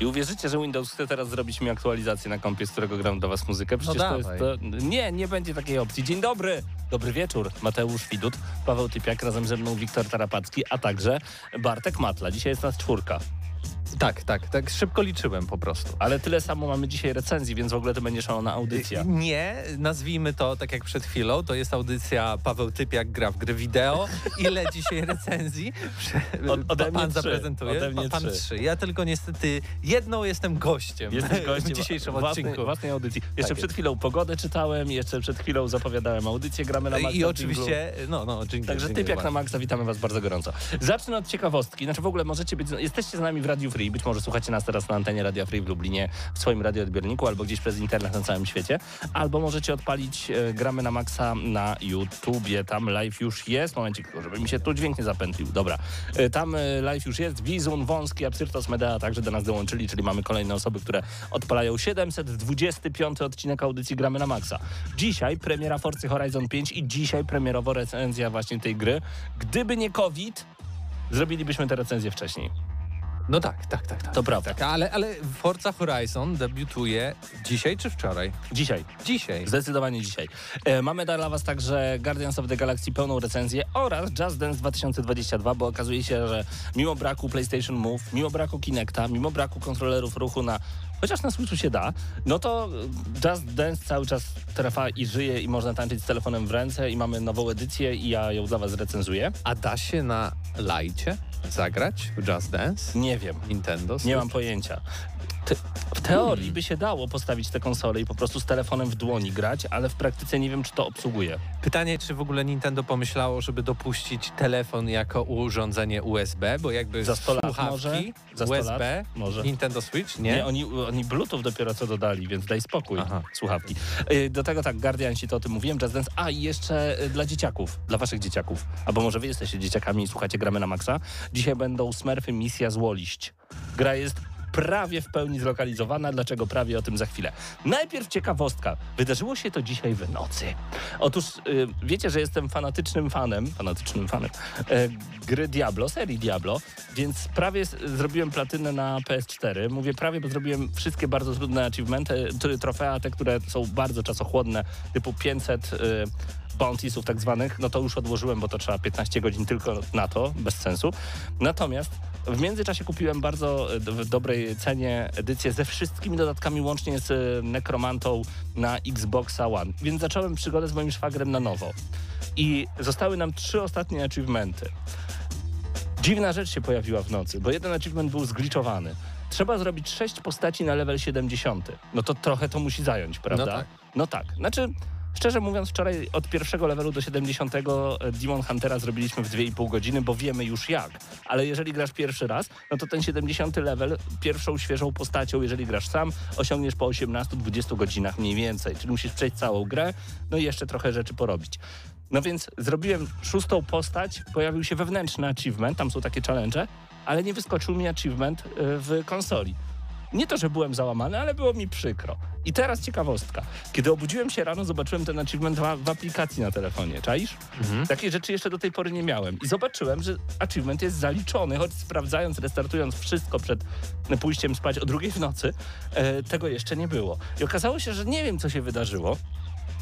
I uwierzycie, że Windows chce teraz zrobić mi aktualizację na kompie, z którego gram do was muzykę? Przecież No to jest to... Nie, nie będzie takiej opcji. Dzień dobry! Dobry wieczór. Mateusz Widut, Paweł Typiak, razem ze mną Wiktor Tarapacki, a także Bartek Matla. Dzisiaj jest nas czwórka. Tak, tak, tak szybko liczyłem po prostu. Ale tyle samo mamy dzisiaj recenzji, więc w ogóle to będzie szalona audycja. Nie, nazwijmy to tak jak przed chwilą, to jest audycja Paweł Typiak gra w gry wideo. Ile dzisiaj recenzji Od- ode mnie pan trzy. zaprezentuje? Ode mnie Pa- pan trzy. trzy. Ja tylko niestety jedną jestem gościem, Jesteś gościem w dzisiejszym własnej, odcinku. własnej audycji. Jeszcze Tak przed jest. chwilą pogodę czytałem, jeszcze przed chwilą zapowiadałem audycję, gramy na maksa I oczywiście, no, no, jingle, Także jingle, typ jak na maksa, witamy was bardzo gorąco. Zacznę od ciekawostki. Znaczy w ogóle możecie być, jesteście z nami w Radio Free, być może słuchacie nas teraz na antenie Radia Free w Lublinie, w swoim radioodbiorniku, albo gdzieś przez internet na całym świecie, albo możecie odpalić e, gramy na maksa na YouTubie, tam live już jest, momencik, żeby mi się tu dźwięk nie zapętlił, dobra. E, Tam e, live już jest, Wizun, Wąski, Absyrtos Medea także do nas dołączyli, czyli mamy kolejne osoby, które odpalają 725 odcinek audycji gramy na maksa. Dzisiaj premiera Forcy Horizon 5 i dzisiaj premierowo recenzja właśnie tej gry. Gdyby nie COVID, zrobilibyśmy tę recenzję wcześniej. No tak, tak, tak. tak. To prawda. Tak, ale, ale Forza Horizon debiutuje dzisiaj czy wczoraj? Dzisiaj. Dzisiaj. Zdecydowanie dzisiaj. E, mamy dla Was także Guardians of the Galaxy pełną recenzję oraz Just Dance 2022, bo okazuje się, że mimo braku PlayStation Move, mimo braku Kinecta, mimo braku kontrolerów ruchu na chociaż na Switchu się da, no to Just Dance cały czas trwa i żyje i można tańczyć z telefonem w ręce i mamy nową edycję i ja ją dla Was recenzuję. A da się na lajcie zagrać w Just Dance? Nie wiem. Nintendo? Nie Switch? mam pojęcia. Te, w teorii by się dało postawić te konsole i po prostu z telefonem w dłoni grać, ale w praktyce nie wiem, czy to obsługuje. Pytanie, czy w ogóle Nintendo pomyślało, żeby dopuścić telefon jako urządzenie USB, bo jakby Za 100 lat słuchawki może? Za 100 USB, lat? Może. Nintendo Switch, nie? Nie, oni, oni Bluetooth dopiero co dodali, więc daj spokój, Aha. słuchawki. Y, Do tego tak, Guardianci to o tym mówiłem, Just Dance. A i jeszcze y, dla dzieciaków, dla waszych dzieciaków. Albo może wy jesteście dzieciakami i słuchacie Gramy na Maxa. Dzisiaj będą Smurfy Misja Złoliść. Gra jest prawie w pełni zlokalizowana. Dlaczego prawie o tym za chwilę. Najpierw ciekawostka. Wydarzyło się to dzisiaj w nocy. Otóż y, wiecie, że jestem fanatycznym fanem, fanatycznym fanem e, gry Diablo, serii Diablo, więc prawie zrobiłem platynę na PS4. Mówię prawie, bo zrobiłem wszystkie bardzo trudne achievementy, trofea, te, które są bardzo czasochłodne, typu 500 y, bountiesów tak zwanych, no to już odłożyłem, bo to trzeba 15 godzin tylko na to, bez sensu. Natomiast w międzyczasie kupiłem bardzo e, w dobrej cenie edycję ze wszystkimi dodatkami, łącznie z e, Necromantą na Xboxa One. Więc zacząłem przygodę z moim szwagrem na nowo. I zostały nam trzy ostatnie achievementy. Dziwna rzecz się pojawiła w nocy, bo jeden achievement był zgliczowany. Trzeba zrobić sześć postaci na level 70. No to trochę to musi zająć, prawda? No tak. No tak. Znaczy, szczerze mówiąc, wczoraj od pierwszego levelu do 70 e, Demon Huntera zrobiliśmy w 2,5 godziny, bo wiemy już jak. Ale jeżeli grasz pierwszy raz, no to ten 70 level pierwszą świeżą postacią, jeżeli grasz sam, osiągniesz po 18-20 godzinach mniej więcej. Czyli musisz przejść całą grę, no i jeszcze trochę rzeczy porobić. No więc zrobiłem szóstą postać, pojawił się wewnętrzny achievement, tam są takie challenge, ale nie wyskoczył mi achievement y, w konsoli. Nie to, że byłem załamany, ale było mi przykro. I teraz ciekawostka. Kiedy obudziłem się rano, zobaczyłem ten achievement w, w aplikacji na telefonie. Czaisz? Takiej rzeczy jeszcze do tej pory nie miałem. I zobaczyłem, że achievement jest zaliczony, choć sprawdzając, restartując wszystko przed pójściem spać o drugiej w nocy, e, tego jeszcze nie było. I okazało się, że nie wiem, co się wydarzyło,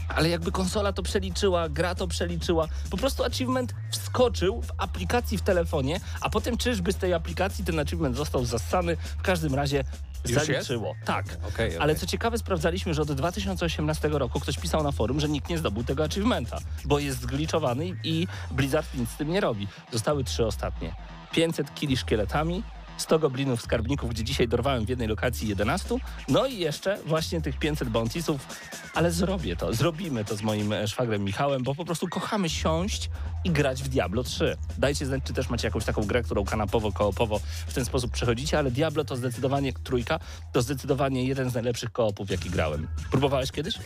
ale jakby konsola to przeliczyła, gra to przeliczyła, po prostu achievement wskoczył w aplikacji w telefonie, a potem czyżby z tej aplikacji ten achievement został zassany, w każdym razie zaliczyło. Tak. Okej, okej. Ale co ciekawe, sprawdzaliśmy, że od 2018 roku ktoś pisał na forum, że nikt nie zdobył tego achievementa, bo jest zgliczowany i- i Blizzard nic z tym nie robi. Zostały trzy ostatnie. 500 kili szkieletami, 100 goblinów skarbników, gdzie dzisiaj dorwałem w jednej lokacji 11. No i jeszcze właśnie tych 500 bountisów, ale zrobię to, zrobimy to z moim e, szwagrem Michałem, bo po prostu kochamy siąść i grać w Diablo 3. Dajcie znać, czy też macie jakąś taką grę, którą kanapowo, koopowo w ten sposób przechodzicie, ale Diablo to zdecydowanie trójka, to zdecydowanie jeden z najlepszych koopów, jaki grałem. Próbowałeś kiedyś?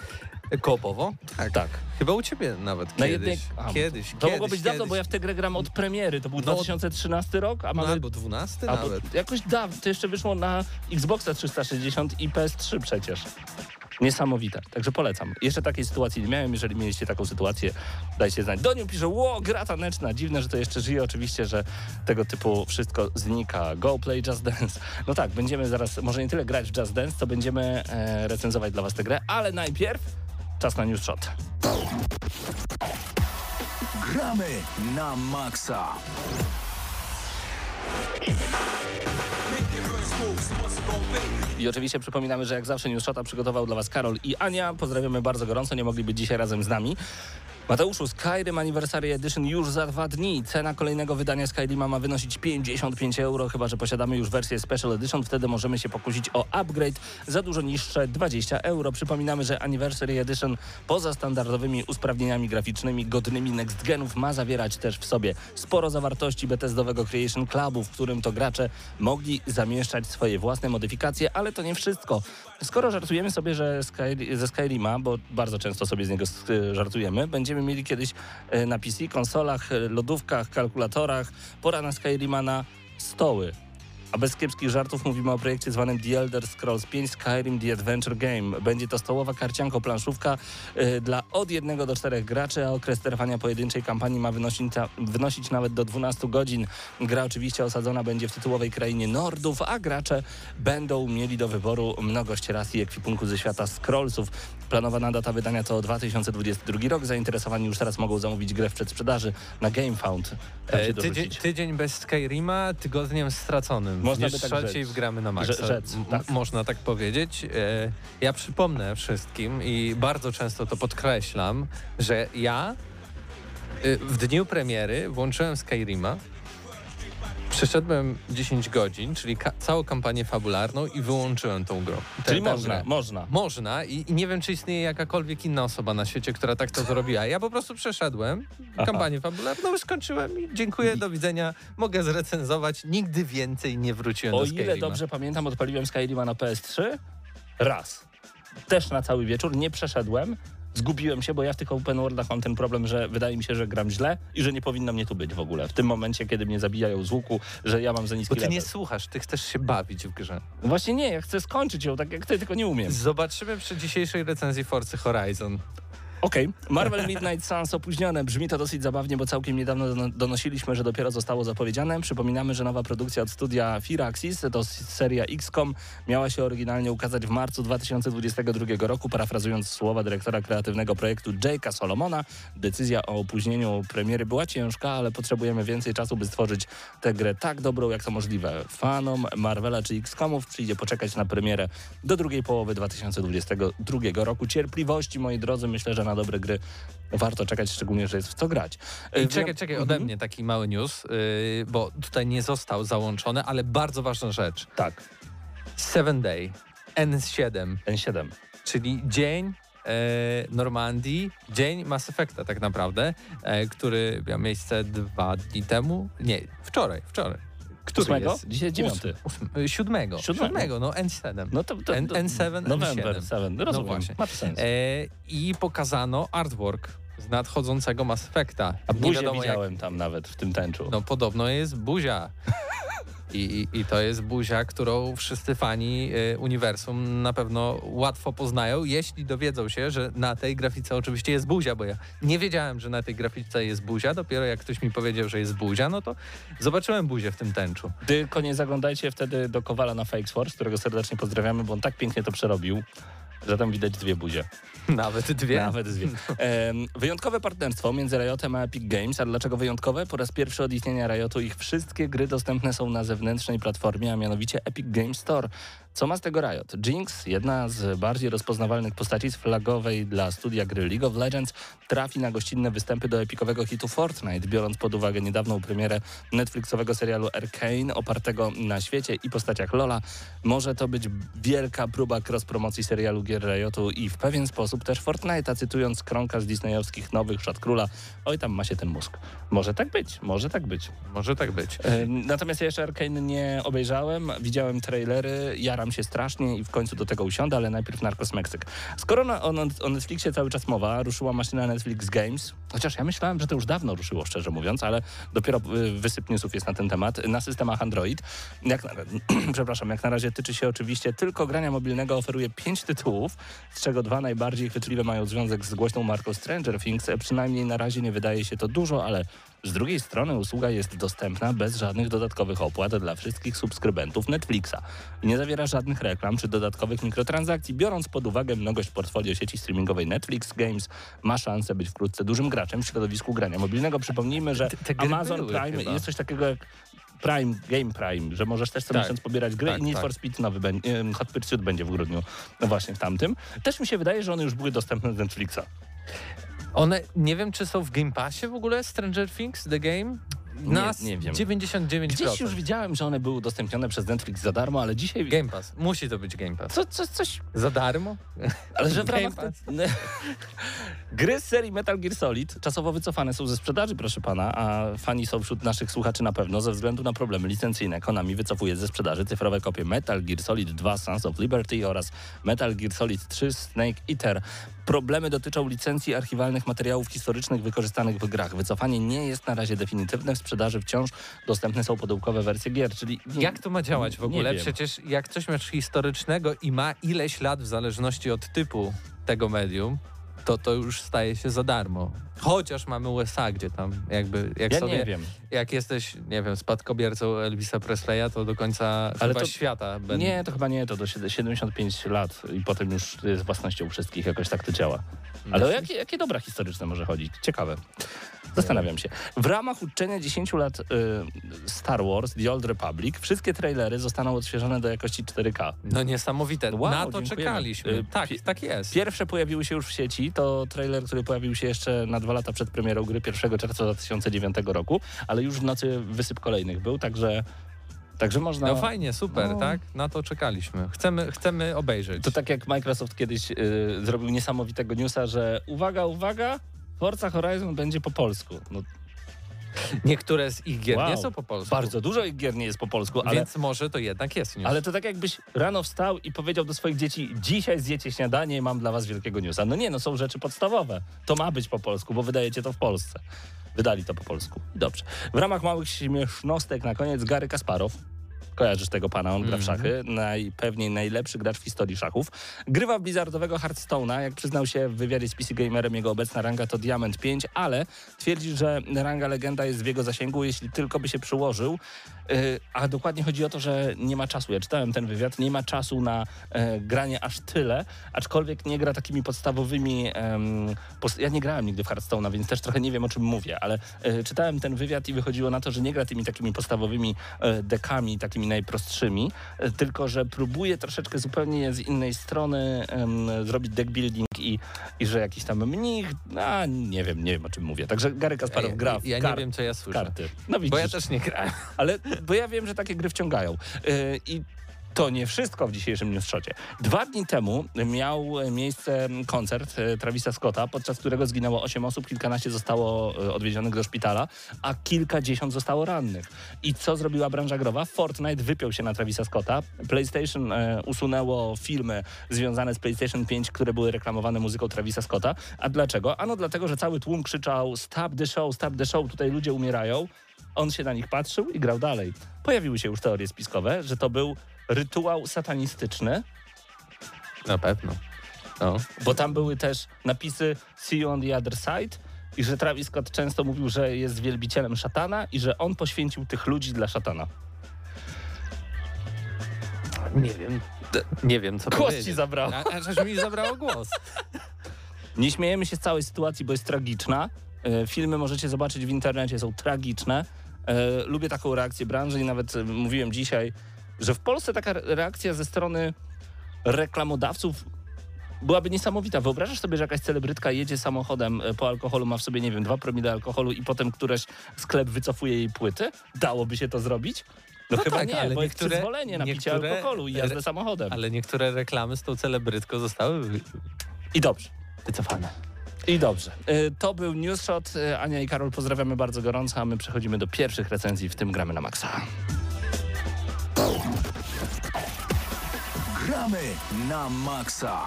Koopowo? Tak. Tak. Chyba u ciebie nawet Na kiedyś. jednej... Kiedyś, To kiedyś, mogło być dawno, kiedyś. bo ja w tę grę gram od premiery. To był No, 2013 rok, a No, mamy... albo 12 albo nawet. jakoś dawno. To jeszcze wyszło na Xboxa 360 i PS3 przecież. Niesamowite. Także polecam. Jeszcze takiej sytuacji nie miałem. Jeżeli mieliście taką sytuację, dajcie znać. Doniu pisze, ło, gra taneczna. Dziwne, że to jeszcze żyje. Oczywiście, że tego typu wszystko znika. Go play Just Dance. No tak, będziemy zaraz, może nie tyle grać w Just Dance, co będziemy e, recenzować dla was tę grę, ale najpierw czas na news shot. Gramy na maksa. I oczywiście przypominamy, że jak zawsze News Shota przygotował dla Was Karol i Ania. Pozdrawiamy bardzo gorąco, nie mogli być dzisiaj razem z nami. Mateuszu, Skyrim Anniversary Edition już za dwa dni. Cena kolejnego wydania Skyrima ma wynosić 55 euro, chyba że posiadamy już wersję Special Edition. Wtedy możemy się pokusić o upgrade za dużo niższe 20 euro. Przypominamy, że Anniversary Edition poza standardowymi usprawnieniami graficznymi godnymi next genów ma zawierać też w sobie sporo zawartości Bethesdowego Creation Clubu, w którym to gracze mogli zamieszczać swoje własne modyfikacje, ale to nie wszystko. Skoro żartujemy sobie, że Sky, ze Skyrima, bo bardzo często sobie z niego s- żartujemy, będziemy mieli kiedyś e, na PC, konsolach, e, lodówkach, kalkulatorach, pora na Skyrima na stoły. A bez kiepskich żartów mówimy o projekcie zwanym The Elder Scrolls 5 Skyrim The Adventure Game. Będzie to stołowa karcianko-planszówka y, dla od jednego do czterech graczy, a okres trwania pojedynczej kampanii ma wynosić, wynosić nawet do 12 godzin. Gra oczywiście osadzona będzie w tytułowej krainie Nordów, a gracze będą mieli do wyboru mnogość ras i ekwipunku ze świata Scrollsów. Planowana data wydania to 2022 rok. Zainteresowani już teraz mogą zamówić grę w przedsprzedaży na GameFound. E, tydzień, tydzień bez Skyrima, tygodniem straconym. Można by tak rzec. wgramy na maksa. Rzec, tak. Można tak powiedzieć. E, ja przypomnę wszystkim i bardzo często to podkreślam, że ja e, w dniu premiery włączyłem Skyrima, przeszedłem 10 godzin, czyli ka- całą kampanię fabularną i wyłączyłem tą grę. Czyli tę można, grę. można. Można i, i nie wiem, czy istnieje jakakolwiek inna osoba na świecie, która tak to zrobiła. Ja po prostu przeszedłem Aha. kampanię fabularną, skończyłem i dziękuję, do widzenia. Mogę zrecenzować. Nigdy więcej nie wróciłem O do ile Skyrima. dobrze pamiętam, odpaliłem Skyrima na PS3 raz. Też na cały wieczór, nie przeszedłem. Zgubiłem się, bo ja w tych open worldach mam ten problem, że wydaje mi się, że gram źle i że nie powinno mnie tu być w ogóle. W tym momencie, kiedy mnie zabijają z łuku, że ja mam za niski Bo ty level. nie słuchasz, ty chcesz się bawić w grze. Właśnie nie, ja chcę skończyć ją tak jak ty, tylko nie umiem. Zobaczymy przy dzisiejszej recenzji Forcy Horizon. Okej, Marvel Midnight Suns opóźnione. Brzmi to dosyć zabawnie, bo całkiem niedawno dono- donosiliśmy, że dopiero zostało zapowiedziane. Przypominamy, że nowa produkcja od studia Firaxis, to seria XCOM, miała się oryginalnie ukazać w marcu 2022 roku. Parafrazując słowa dyrektora kreatywnego projektu Jake'a Solomona, decyzja o opóźnieniu premiery była ciężka, ale potrzebujemy więcej czasu, by stworzyć tę grę tak dobrą, jak to możliwe. Fanom Marvela czy XCOMów przyjdzie poczekać na premierę do drugiej połowy 2022 roku. Cierpliwości, moi drodzy, myślę, że na dobre gry warto czekać, szczególnie, że jest w co grać. I E, czekaj, czekaj, ode Mhm. mnie taki mały news, yy, bo tutaj nie został załączony, ale bardzo ważna rzecz. Tak, Seven Day, N7, N7. czyli dzień e, Normandii, dzień Mass Effecta tak naprawdę, e, który miał miejsce dwa dni temu. Nie, wczoraj, wczoraj. Który jest? Dzisiaj dziewiąty. Ósm, siódmego. Siódmego. No N7. No to, to, N- to N7, November, N7. 7. Rozumiem, No właśnie. ma sens. E, I pokazano artwork z nadchodzącego Mass Effecta. A buzię wiadomo, jak- widziałem tam nawet w tym tęczu. No podobno jest buzia. I, i, to jest buzia, którą wszyscy fani y, uniwersum na pewno łatwo poznają, jeśli dowiedzą się, że na tej grafice oczywiście jest buzia, bo ja nie wiedziałem, że na tej grafice jest buzia. Dopiero jak ktoś mi powiedział, że jest buzia, no to zobaczyłem buzię w tym tęczu. Tylko nie zaglądajcie wtedy do Kowala na Fakes Force, którego serdecznie pozdrawiamy, bo on tak pięknie to przerobił, tam widać dwie buzie. Nawet dwie. Nawet dwie. Em, wyjątkowe partnerstwo między Riotem a Epic Games. A dlaczego wyjątkowe? Po raz pierwszy od istnienia Riotu ich wszystkie gry dostępne są na zewnętrznej platformie, a mianowicie Epic Games Store. Co ma z tego Riot? Jinx, jedna z bardziej rozpoznawalnych postaci z flagowej dla studia gry League of Legends, trafi na gościnne występy do epikowego hitu Fortnite, biorąc pod uwagę niedawną premierę Netflixowego serialu Arcane, opartego na świecie i postaciach Lola. Może to być wielka próba cross-promocji serialu gier Riotu i w pewien sposób też Fortnite'a, cytując Kronka z disneyowskich nowych Szat Króla. Oj, tam ma się ten mózg. Może tak być, może tak być. Może tak być. Natomiast ja jeszcze Arkane nie obejrzałem, widziałem trailery, jaram się strasznie i w końcu do tego usiądę, ale najpierw Narcos Meksyk. Skoro na, o, o Netflixie cały czas mowa, ruszyła maszyna Netflix Games, chociaż ja myślałem, że to już dawno ruszyło, szczerze mówiąc, ale dopiero y, wysyp newsów jest na ten temat, na systemach Android. Jak na, przepraszam, jak na razie tyczy się oczywiście tylko grania mobilnego, oferuje pięć tytułów, z czego dwa najbardziej chwytliwe mają związek z głośną marką Stranger Things. E, Przynajmniej na razie nie wydaje się to dużo, ale z drugiej strony usługa jest dostępna bez żadnych dodatkowych opłat dla wszystkich subskrybentów Netflixa nie zawiera żadnych reklam czy dodatkowych mikrotransakcji. Biorąc pod uwagę mnogość portfolio sieci streamingowej Netflix Games, ma szansę być wkrótce dużym graczem w środowisku grania mobilnego. Przypomnijmy, że Te- te Amazon Prime chyba. jest coś takiego jak Prime, Game Prime, że możesz też co Tak, miesiąc pobierać gry tak, i Need tak. for Speed nowy będzie, Hot Pursuit będzie w grudniu, no właśnie w tamtym. Też mi się wydaje, że one już były dostępne z Netflixa. One, nie wiem, czy są w Game Passie w ogóle, Stranger Things, The Game? Nas nie wiem. 99%. Gdzieś już widziałem, że one były udostępnione przez Netflix za darmo, ale dzisiaj... Game Pass. Musi to być Game Pass. Co, co, coś... Za darmo? Ale że w Game ramach... Gry z serii Metal Gear Solid czasowo wycofane są ze sprzedaży, proszę pana, a fani są wśród naszych słuchaczy na pewno ze względu na problemy licencyjne. Konami wycofuje ze sprzedaży cyfrowe kopie Metal Gear Solid 2 Sons of Liberty oraz Metal Gear Solid 3 Snake Eater. Problemy dotyczą licencji archiwalnych materiałów historycznych wykorzystanych w grach. Wycofanie nie jest na razie definitywne. W sprzedaży wciąż dostępne są pudełkowe wersje gier, czyli... Jak to ma działać w ogóle? Przecież jak coś masz historycznego i ma ileś lat w zależności od typu tego medium, to to już staje się za darmo. Chociaż mamy USA, gdzie tam jakby, jak Ja sobie, nie wiem. jak jesteś, nie wiem, spadkobiercą Elvisa Presleya, to do końca Ale chyba to- świata będą. Nie, to chyba nie, to do sied- 75 lat i potem już jest własnością wszystkich, jakoś tak to działa. Ale o jakie, jakie dobra historyczne może chodzić? Ciekawe. Zastanawiam się. W ramach uczczenia 10 lat y, Star Wars, The Old Republic, wszystkie trailery zostaną odświeżone do jakości 4K. No niesamowite. Wow, Na to dziękujemy. czekaliśmy. Y, tak, tak jest. Pierwsze pojawiły się już w sieci, to trailer, który pojawił się jeszcze na dwa lata przed premierą gry 1 czerwca 2009 roku, ale już w nocy wysyp kolejnych był, także, także można... No fajnie, super, No. tak? Na to czekaliśmy. Chcemy, chcemy obejrzeć. To tak jak Microsoft kiedyś y, zrobił niesamowitego newsa, że uwaga, uwaga, Forza Horizon będzie po polsku. No, Niektóre z ich gier Wow. nie są po polsku. bardzo dużo ich gier nie jest po polsku, ale, Więc może to jednak jest news. ale to tak jakbyś rano wstał i powiedział do swoich dzieci, dzisiaj zjecie śniadanie, mam dla was wielkiego newsa. No nie, no są rzeczy podstawowe. To ma być po polsku, bo wydajecie to w Polsce. Wydali to po polsku. Dobrze. W ramach małych śmiesznostek na koniec Gary Kasparow. Kojarzysz tego pana, on gra w Mhm. szachy, najpewniej najlepszy gracz w historii szachów. Grywa w blizzardowego Hearthstone'a, jak przyznał się w wywiadzie z PC Gamerem, jego obecna ranga to Diamond 5, ale twierdzi, że ranga legenda jest w jego zasięgu, jeśli tylko by się przyłożył. Yy, a dokładnie chodzi o to, że nie ma czasu. Ja czytałem ten wywiad, nie ma czasu na e, granie aż tyle, aczkolwiek nie gra takimi podstawowymi. ja nie grałem nigdy w Hearthstone'a, więc też trochę nie wiem o czym mówię, ale e, czytałem ten wywiad i wychodziło na to, że nie gra tymi takimi podstawowymi e, dekami, takimi najprostszymi, e, tylko że próbuje troszeczkę zupełnie z innej strony zrobić deck building i, i że jakiś tam mnich, a nie wiem, nie wiem o czym mówię. Także Gary Kasparow gra w Ja kar- nie wiem, co ja słyszę. karty. No widzisz. Bo ja też nie grałem. Ale bo ja wiem, że takie gry wciągają. Yy, I to nie wszystko w dzisiejszym newsshocie. Dwa dni temu miał miejsce koncert e, Travisa Scotta, podczas którego zginęło 8 osób, kilkanaście zostało e, odwiezionych do szpitala, a kilkadziesiąt zostało rannych. I co zrobiła branża growa? Fortnite wypiął się na Travisa Scotta. PlayStation usunęło filmy związane z PlayStation 5, które były reklamowane muzyką Travisa Scotta. A dlaczego? Ano dlatego, że cały tłum krzyczał stop the show, stop the show, tutaj ludzie umierają. On się na nich patrzył i grał dalej. Pojawiły się już teorie spiskowe, że to był rytuał satanistyczny, Na pewno. No. bo tam były też napisy See you on the other side i że Travis Scott często mówił, że jest wielbicielem szatana i że on poświęcił tych ludzi dla szatana. Nie wiem. Nie wiem, co Głos ci zabrało. A, a żeś mi zabrało głos. Nie śmiejemy się z całej sytuacji, bo jest tragiczna. E, Filmy możecie zobaczyć w internecie, są tragiczne. E, Lubię taką reakcję branży i nawet e, mówiłem dzisiaj, że w Polsce taka re- reakcja ze strony reklamodawców byłaby niesamowita. Wyobrażasz sobie, że jakaś celebrytka jedzie samochodem po alkoholu, ma w sobie, nie wiem, dwa promile alkoholu i potem któreś sklep wycofuje jej płyty? Dałoby się to zrobić? No, No chyba tak, nie, ale bo jest niektóre- przyzwolenie na picie alkoholu i jazdę samochodem. Ale niektóre reklamy z tą celebrytką zostały I dobrze. wycofane. I dobrze. Y, To był News Shot. Y, Ania i Karol pozdrawiamy bardzo gorąco, a my przechodzimy do pierwszych recenzji, w tym gramy na maksa. Gramy na maksa.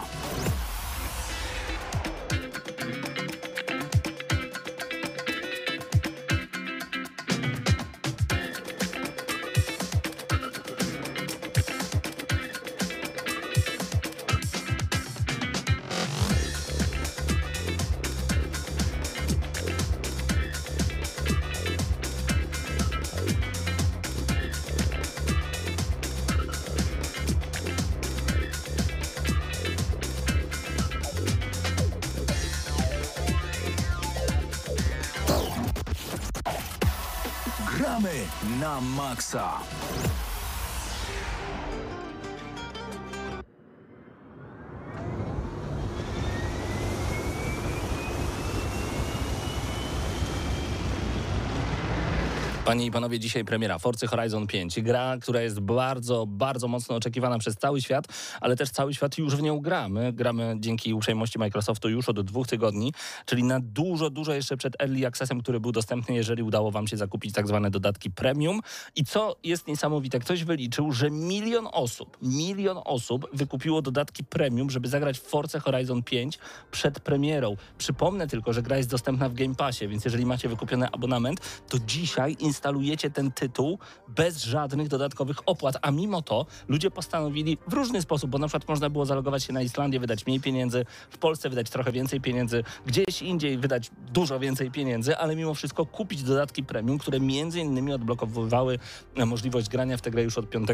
Gramy na maksa. Panie i panowie, dzisiaj premiera Forcy Horizon 5. Gra, która jest bardzo, bardzo mocno oczekiwana przez cały świat, ale też cały świat już w nią gra. My gramy dzięki uprzejmości Microsoftu już od dwóch tygodni, czyli na dużo, dużo jeszcze przed Early Accessem, który był dostępny, jeżeli udało wam się zakupić tak zwane dodatki premium. I co jest niesamowite, ktoś wyliczył, że milion osób, milion osób wykupiło dodatki premium, żeby zagrać w Force Horizon 5 przed premierą. Przypomnę tylko, że gra jest dostępna w Game Passie, więc jeżeli macie wykupiony abonament, to dzisiaj instalujecie ten tytuł bez żadnych dodatkowych opłat, a mimo to ludzie postanowili w różny sposób, bo na przykład można było zalogować się na Islandię, wydać mniej pieniędzy, w Polsce wydać trochę więcej pieniędzy, gdzieś indziej wydać dużo więcej pieniędzy, ale mimo wszystko kupić dodatki premium, które między innymi odblokowywały e, możliwość grania w tę grę już od 5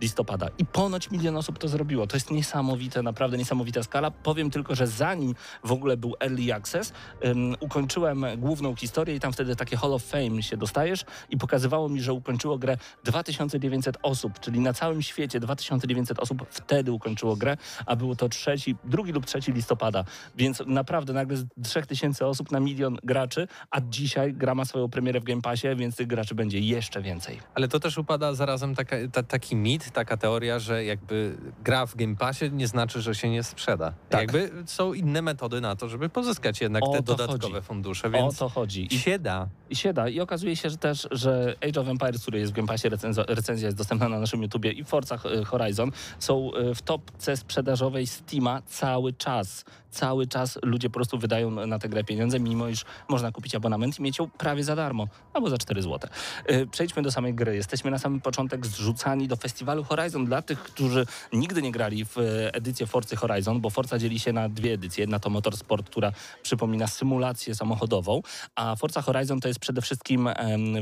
listopada. I ponoć milion osób to zrobiło. To jest niesamowite, naprawdę niesamowita skala. Powiem tylko, że zanim w ogóle był Early Access, um, ukończyłem główną historię i tam wtedy takie Hall of Fame się dostajesz i pokazywało mi, że ukończyło grę 2900 osób, czyli na całym świecie 2900 osób wtedy ukończyło grę, a było to trzeci, drugi lub trzeci listopada, więc naprawdę nagle z 3000 osób na milion graczy, a dzisiaj gra ma swoją premierę w Game Passie, więc tych graczy będzie jeszcze więcej. Ale to też upada zarazem taka, ta, taki mit, taka teoria, że jakby gra w Game Passie nie znaczy, że się nie sprzeda. Tak. Jakby są inne metody na to, żeby pozyskać jednak O te dodatkowe chodzi. fundusze, O więc to chodzi. i się da. I się da. I okazuje się że też, że Age of Empires, który jest w Game Passie, recenzo- recenzja jest dostępna na naszym YouTubie i Forza Horizon są e, w topce sprzedażowej Steama cały czas. Cały czas ludzie po prostu wydają na tę grę pieniądze, mimo iż można kupić abonament i mieć ją prawie za darmo, albo za 4 zł. E, Przejdźmy do samej gry. Jesteśmy na samym początek zrzucani do festiwalu Horizon dla tych, którzy nigdy nie grali w e, edycję Forcy Horizon, bo Forza dzieli się na dwie edycje. Jedna to Motorsport, która przypomina symulację samochodową, a Forza Horizon to jest przede wszystkim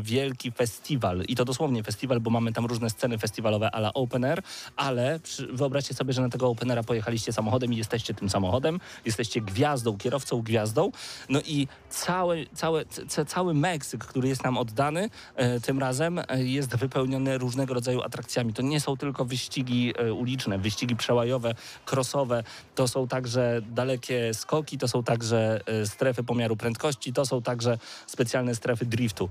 wielki festiwal i to dosłownie festiwal, bo mamy tam różne sceny festiwalowe ala open air, ale wyobraźcie sobie, że na tego open aira pojechaliście samochodem i jesteście tym samochodem, jesteście gwiazdą, kierowcą gwiazdą, no i cały, cały, ca, cały Meksyk, który jest nam oddany e, tym razem e, jest wypełniony różnego rodzaju atrakcjami. To nie są tylko wyścigi e, uliczne, wyścigi przełajowe, crossowe, to są także dalekie skoki, to są także strefy pomiaru prędkości, to są także specjalne strefy driftu.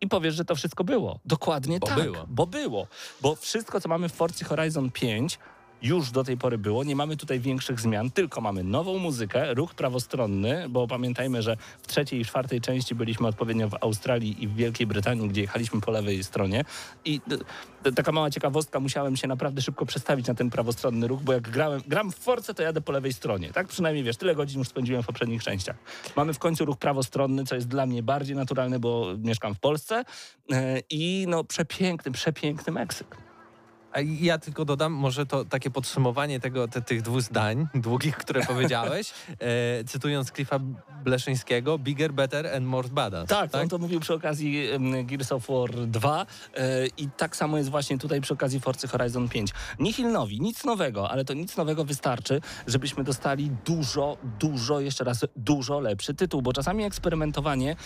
I powiesz, że to wszystko było. Dokładnie Bo tak. było. Bo było. Bo wszystko, co mamy w Forcy Horizon 5 już do tej pory było. Nie mamy tutaj większych zmian, tylko mamy nową muzykę, ruch prawostronny, bo pamiętajmy, że w trzeciej i czwartej części byliśmy odpowiednio w Australii i w Wielkiej Brytanii, gdzie jechaliśmy po lewej stronie. I d- d- taka mała ciekawostka, musiałem się naprawdę szybko przestawić na ten prawostronny ruch, bo jak grałem, gram w Force, to jadę po lewej stronie. Tak przynajmniej wiesz, tyle godzin już spędziłem w poprzednich częściach. Mamy w końcu ruch prawostronny, co jest dla mnie bardziej naturalne, bo mieszkam w Polsce. E, I no przepiękny, przepiękny Meksyk. Ja tylko dodam, może to takie podsumowanie tego, te, tych dwóch zdań długich, które powiedziałeś, e, cytując Cliffa Bleszyńskiego, bigger, better and more badass. Tak, on to mówił przy okazji Gears of War 2 e, i tak samo jest właśnie tutaj przy okazji Forcy Horizon 5. Nihil nowi, nic nowego, ale to nic nowego wystarczy, żebyśmy dostali dużo, dużo, jeszcze raz dużo lepszy tytuł, bo czasami eksperymentowanie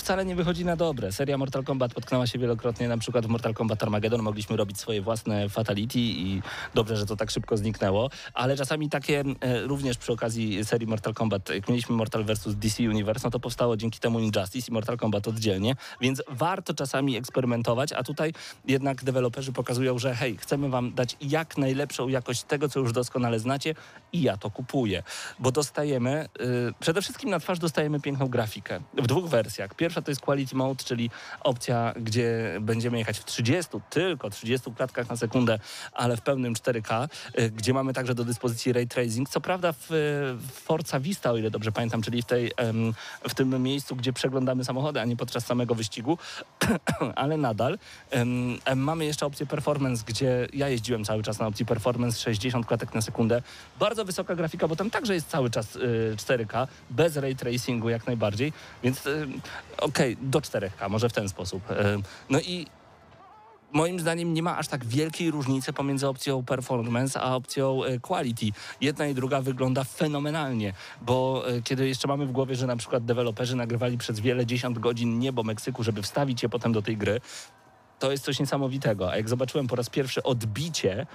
wcale nie wychodzi na dobre. Seria Mortal Kombat potknęła się wielokrotnie, na przykład w Mortal Kombat Armageddon mogliśmy robić swoje własne Fatality i dobrze, że to tak szybko zniknęło, ale czasami takie e, również przy okazji serii Mortal Kombat, jak mieliśmy Mortal vs. DC Universe, no to powstało dzięki temu Injustice i Mortal Kombat oddzielnie, więc warto czasami eksperymentować, a tutaj jednak deweloperzy pokazują, że hej, chcemy wam dać jak najlepszą jakość tego, co już doskonale znacie i ja to kupuję, bo dostajemy, y, przede wszystkim na twarz dostajemy piękną grafikę w dwóch wersjach. Pierwsza to jest Quality Mode, czyli opcja, gdzie będziemy jechać w 30, tylko 30 klatkach na sekundę, ale w pełnym 4K, y, gdzie mamy także do dyspozycji ray tracing. Co prawda w, w Forza Vista, o ile dobrze pamiętam, czyli w, tej, w tym miejscu, gdzie przeglądamy samochody, a nie podczas samego wyścigu, ale nadal mamy jeszcze opcję performance, gdzie ja jeździłem cały czas na opcji performance 60 klatek na sekundę. Bardzo wysoka grafika, bo tam także jest cały czas y, 4K, bez ray tracingu jak najbardziej, więc y, okej, do 4K, może w ten sposób. Y, no i moim zdaniem nie ma aż tak wielkiej różnicy pomiędzy opcją performance a opcją quality. Jedna i druga wygląda fenomenalnie, bo kiedy jeszcze mamy w głowie, że na przykład deweloperzy nagrywali przez wiele dziesiąt godzin niebo Meksyku, żeby wstawić je potem do tej gry, to jest coś niesamowitego. A jak zobaczyłem po raz pierwszy odbicie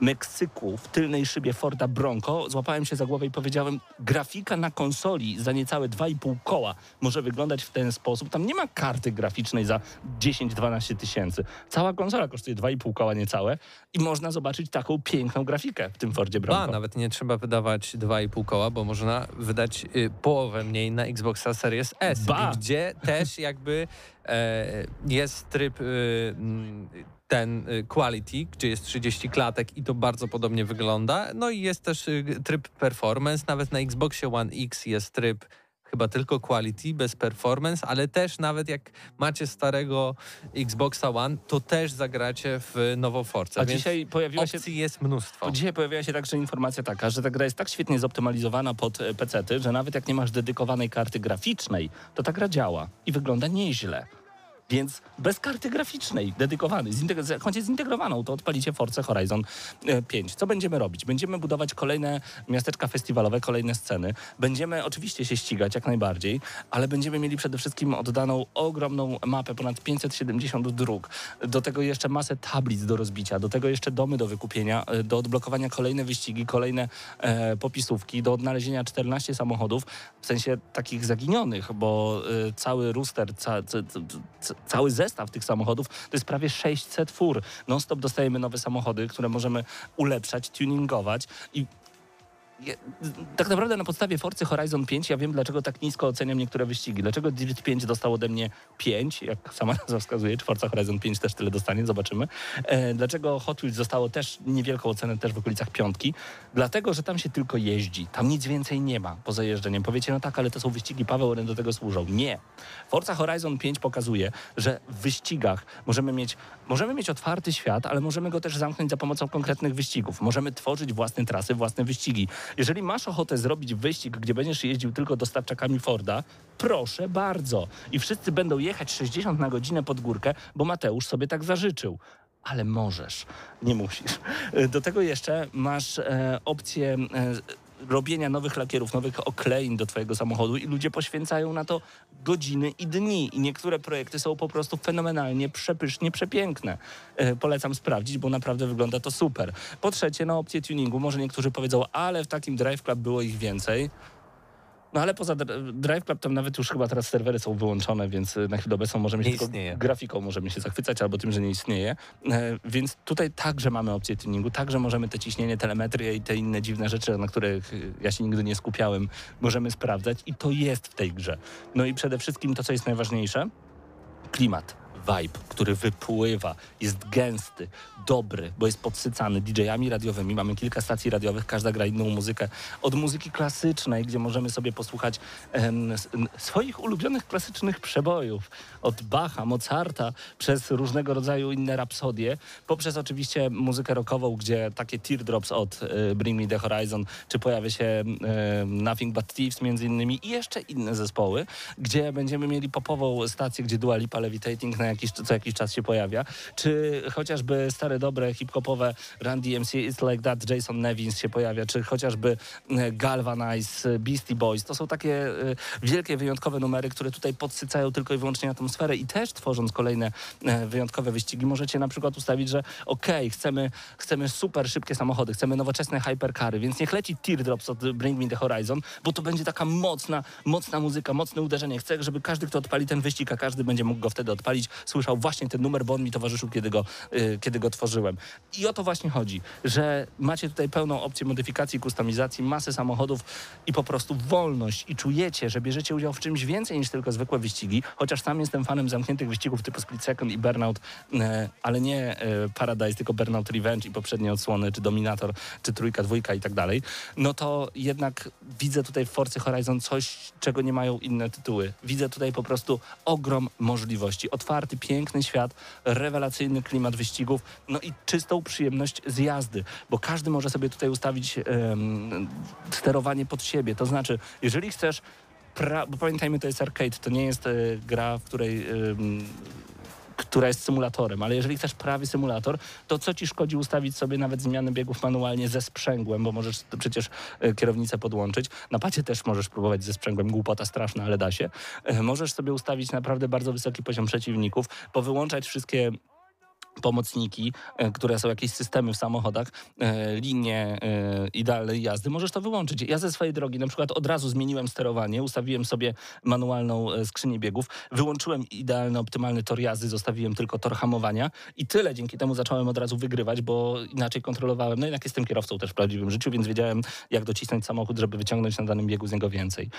Meksyku w tylnej szybie Forda Bronco, złapałem się za głowę i powiedziałem, grafika na konsoli za niecałe 2,5 koła może wyglądać w ten sposób. Tam nie ma karty graficznej za 10-12 tysięcy. Cała konsola kosztuje 2,5 koła niecałe i można zobaczyć taką piękną grafikę w tym Fordzie Bronco. nawet nie trzeba wydawać 2,5 koła, bo można wydać y, połowę mniej na Xboxa Series S, Ba. gdzie też jakby e, jest tryb y, mm, ten y, quality, gdzie jest 30 klatek i to bardzo podobnie wygląda. No i jest też y, tryb performance, nawet na Xboxie One X jest tryb chyba tylko quality, bez performance, ale też nawet jak macie starego Xboxa One, to też zagracie w nową Force. A więc dzisiaj pojawiła się jest mnóstwo. Dzisiaj pojawiła się także informacja taka, że ta gra jest tak świetnie zoptymalizowana pod e, PC-ty, że nawet jak nie masz dedykowanej karty graficznej, to ta gra działa i wygląda nieźle. Więc bez karty graficznej dedykowanej, zintegr- jak macie zintegrowaną, to odpalicie Force Horizon e, 5. Co będziemy robić? Będziemy budować kolejne miasteczka festiwalowe, kolejne sceny. Będziemy oczywiście się ścigać jak najbardziej, ale będziemy mieli przede wszystkim oddaną ogromną mapę, ponad 570 dróg. Do tego jeszcze masę tablic do rozbicia, do tego jeszcze domy do wykupienia, e, do odblokowania kolejne wyścigi, kolejne e, popisówki, do odnalezienia 14 samochodów, w sensie takich zaginionych, bo e, cały rooster, ca, ca, ca, cały zestaw tych samochodów to jest prawie 600 fur. Non-stop dostajemy nowe samochody, które możemy ulepszać, tuningować i tak naprawdę na podstawie Forcy Horizon 5 ja wiem, dlaczego tak nisko oceniam niektóre wyścigi. Dlaczego Dirt 5 dostał ode mnie 5, jak sama nazwa wskazuje, czy Forza Horizon 5 też tyle dostanie, zobaczymy. E, dlaczego Hot Wheels dostało też niewielką ocenę, też w okolicach piątki? Dlatego, że tam się tylko jeździ. Tam nic więcej nie ma poza jeżdżeniem. Powiecie, no tak, ale to są wyścigi, Paweł, one do tego służą. Nie. Forza Horizon 5 pokazuje, że w wyścigach możemy mieć, możemy mieć otwarty świat, ale możemy go też zamknąć za pomocą konkretnych wyścigów. Możemy tworzyć własne trasy, własne wyścigi. Jeżeli masz ochotę zrobić wyścig, gdzie będziesz jeździł tylko dostawczakami Forda, proszę bardzo. I wszyscy będą jechać 60 na godzinę pod górkę, bo Mateusz sobie tak zażyczył. Ale możesz, nie musisz. Do tego jeszcze masz e, opcję e, robienia nowych lakierów, nowych oklein do twojego samochodu i ludzie poświęcają na to godziny i dni. I niektóre projekty są po prostu fenomenalnie, przepysznie, przepiękne. E, polecam sprawdzić, bo naprawdę wygląda to super. Po trzecie, na opcję tuningu. Może niektórzy powiedzą, ale w takim Drive Club było ich więcej. No ale poza Dr- Drive Club tam nawet już chyba teraz serwery są wyłączone, więc y, na chwilę obecną możemy się Nie tylko istnieje. grafiką możemy się zachwycać albo tym, że nie istnieje. E, więc tutaj także mamy opcję tuningu, także możemy te ciśnienie, telemetrię i te inne dziwne rzeczy, na których y, ja się nigdy nie skupiałem, możemy sprawdzać i to jest w tej grze. No i przede wszystkim to, co jest najważniejsze, klimat. Vibe, który wypływa, jest gęsty, dobry, bo jest podsycany DJ-ami radiowymi. Mamy kilka stacji radiowych, każda gra inną muzykę. Od muzyki klasycznej, gdzie możemy sobie posłuchać em, swoich ulubionych klasycznych przebojów. Od Bacha, Mozarta, przez różnego rodzaju inne rapsodie, poprzez oczywiście muzykę rockową, gdzie takie teardrops od e, Bring Me The Horizon, czy pojawia się e, Nothing But Thieves między innymi i jeszcze inne zespoły, gdzie będziemy mieli popową stację, gdzie Dua Lipa Levitating na jakiś, co jakiś czas się pojawia, czy chociażby stare, dobre, hip-hopowe Run DMC, It's Like That, Jason Nevins się pojawia, czy chociażby e, Galvanize, Beastie Boys. To są takie e, wielkie, wyjątkowe numery, które tutaj podsycają tylko i wyłącznie atmosferę i też tworząc kolejne e, wyjątkowe wyścigi, możecie na przykład ustawić, że okej, chcemy, chcemy super szybkie samochody, chcemy nowoczesne hypercary, więc niech leci Teardrops od Bring Me The Horizon, bo to będzie taka mocna, mocna muzyka, mocne uderzenie. Chcę, żeby każdy, kto odpali ten wyścig, a każdy będzie mógł go wtedy odpalić, słyszał właśnie ten numer, bo on mi towarzyszył, kiedy go, y, kiedy go tworzyłem. I o to właśnie chodzi, że macie tutaj pełną opcję modyfikacji, kustomizacji, masę samochodów i po prostu wolność i czujecie, że bierzecie udział w czymś więcej niż tylko zwykłe wyścigi, chociaż sam jestem fanem zamkniętych wyścigów typu Split Second i Burnout, e, ale nie e, Paradise, tylko Burnout Revenge i poprzednie odsłony, czy Dominator, czy Trójka, Dwójka i tak dalej, no to jednak widzę tutaj w Forcy Horizon coś, czego nie mają inne tytuły. Widzę tutaj po prostu ogrom możliwości. Piękny świat, rewelacyjny klimat wyścigów, no i czystą przyjemność z jazdy, bo każdy może sobie tutaj ustawić em, sterowanie pod siebie. To znaczy, jeżeli chcesz pra- bo pamiętajmy, to jest arcade, to nie jest e, gra, w której em, która jest symulatorem, ale jeżeli chcesz prawie symulator, to co ci szkodzi ustawić sobie nawet zmiany biegów manualnie ze sprzęgłem, bo możesz przecież e, kierownicę podłączyć. Na pacie też możesz próbować ze sprzęgłem, głupota straszna, ale da się. E, Możesz sobie ustawić naprawdę bardzo wysoki poziom przeciwników, powyłączać wszystkie pomocniki, e, które są jakieś systemy w samochodach, e, linie e, idealnej jazdy, możesz to wyłączyć. Ja ze swojej drogi na przykład od razu zmieniłem sterowanie, ustawiłem sobie manualną skrzynię biegów, wyłączyłem idealny, optymalny tor jazdy, zostawiłem tylko tor hamowania i tyle. Dzięki temu zacząłem od razu wygrywać, bo inaczej kontrolowałem. No jednak jestem kierowcą też w prawdziwym życiu, więc wiedziałem, jak docisnąć samochód, żeby wyciągnąć na danym biegu z niego więcej.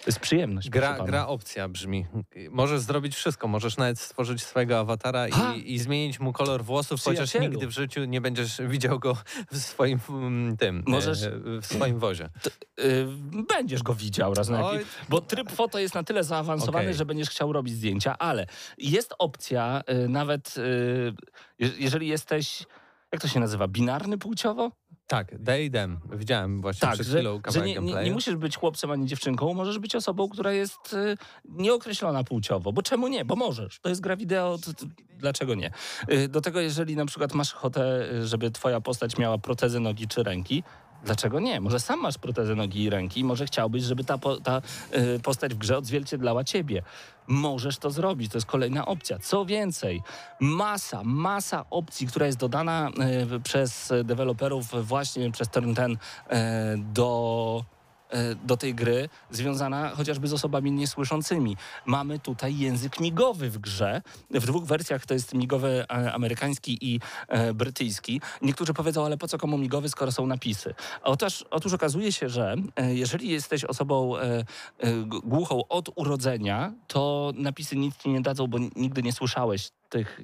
To jest przyjemność. Gra, gra opcja brzmi. Możesz zrobić wszystko. Możesz nawet stworzyć swojego awatara i, i zmienić mu kolor włosów, chociaż nigdy w życiu nie będziesz widział go w swoim mm, tym, Możesz- e, w swoim wozie. Y, będziesz go widział raz na jakiś, bo tryb foto jest na tyle zaawansowany, Okej. że będziesz chciał robić zdjęcia, ale jest opcja y, nawet, y, je- jeżeli jesteś, jak to się nazywa, binarny płciowo? Tak, they, them. Widziałem właśnie Tak, przed że, chwilą że kawałek nie, nie, nie musisz być chłopcem ani dziewczynką, możesz być osobą, która jest y, nieokreślona płciowo. Bo czemu nie? Bo możesz. To jest gra wideo, to, to, dlaczego nie? Y, do tego, jeżeli na przykład masz ochotę, y, żeby twoja postać miała protezę nogi czy ręki, Dlaczego nie? Może sam masz protezę nogi i ręki może chciałbyś, żeby ta, po, ta y, postać w grze odzwierciedlała ciebie. Możesz to zrobić, to jest kolejna opcja. Co więcej, masa, masa opcji, która jest dodana y, przez deweloperów właśnie przez ten, ten y, do do tej gry związana chociażby z osobami niesłyszącymi. Mamy tutaj język migowy w grze. W dwóch wersjach to jest migowy e, amerykański i e, brytyjski. Niektórzy powiedzą, ale po co komu migowy, skoro są napisy? Otóż, otóż okazuje się, że e, jeżeli jesteś osobą e, e, głuchą od urodzenia, to napisy nic ci nie dadzą, bo nigdy nie słyszałeś tych,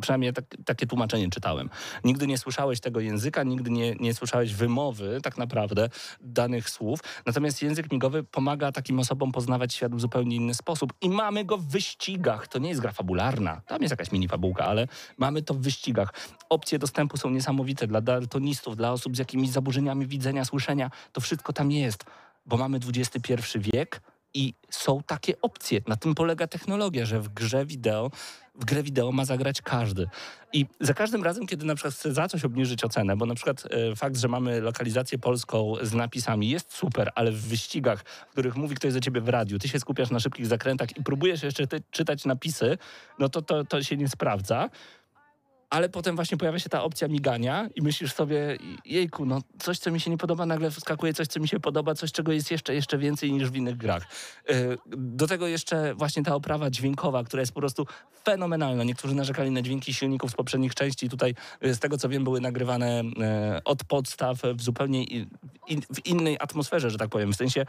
przynajmniej tak, takie tłumaczenie czytałem. Nigdy nie słyszałeś tego języka, nigdy nie, nie słyszałeś wymowy tak naprawdę danych słów. Natomiast język migowy pomaga takim osobom poznawać świat w zupełnie inny sposób. I mamy go w wyścigach. To nie jest gra fabularna. Tam jest jakaś mini fabułka, ale mamy to w wyścigach. Opcje dostępu są niesamowite dla daltonistów, dla osób z jakimiś zaburzeniami widzenia, słyszenia. To wszystko tam jest, bo mamy XXI wiek i są takie opcje. Na tym polega technologia, że w grze wideo, w grę wideo ma zagrać każdy. I za każdym razem, kiedy na przykład chcę za coś obniżyć ocenę, bo na przykład e, fakt, że mamy lokalizację polską z napisami jest super, ale w wyścigach, w których mówi ktoś za ciebie w radiu, ty się skupiasz na szybkich zakrętach i próbujesz jeszcze czytać napisy, no to, to to się nie sprawdza. Ale potem właśnie pojawia się ta opcja migania i myślisz sobie, jejku, no coś, co mi się nie podoba, nagle wskakuje coś, co mi się podoba, coś, czego jest jeszcze, jeszcze więcej niż w innych grach. Yy, Do tego jeszcze właśnie ta oprawa dźwiękowa, która jest po prostu fenomenalna. Niektórzy narzekali na dźwięki silników z poprzednich części. Tutaj, yy, z tego co wiem, były nagrywane yy, od podstaw w zupełnie w innej atmosferze, że tak powiem. W sensie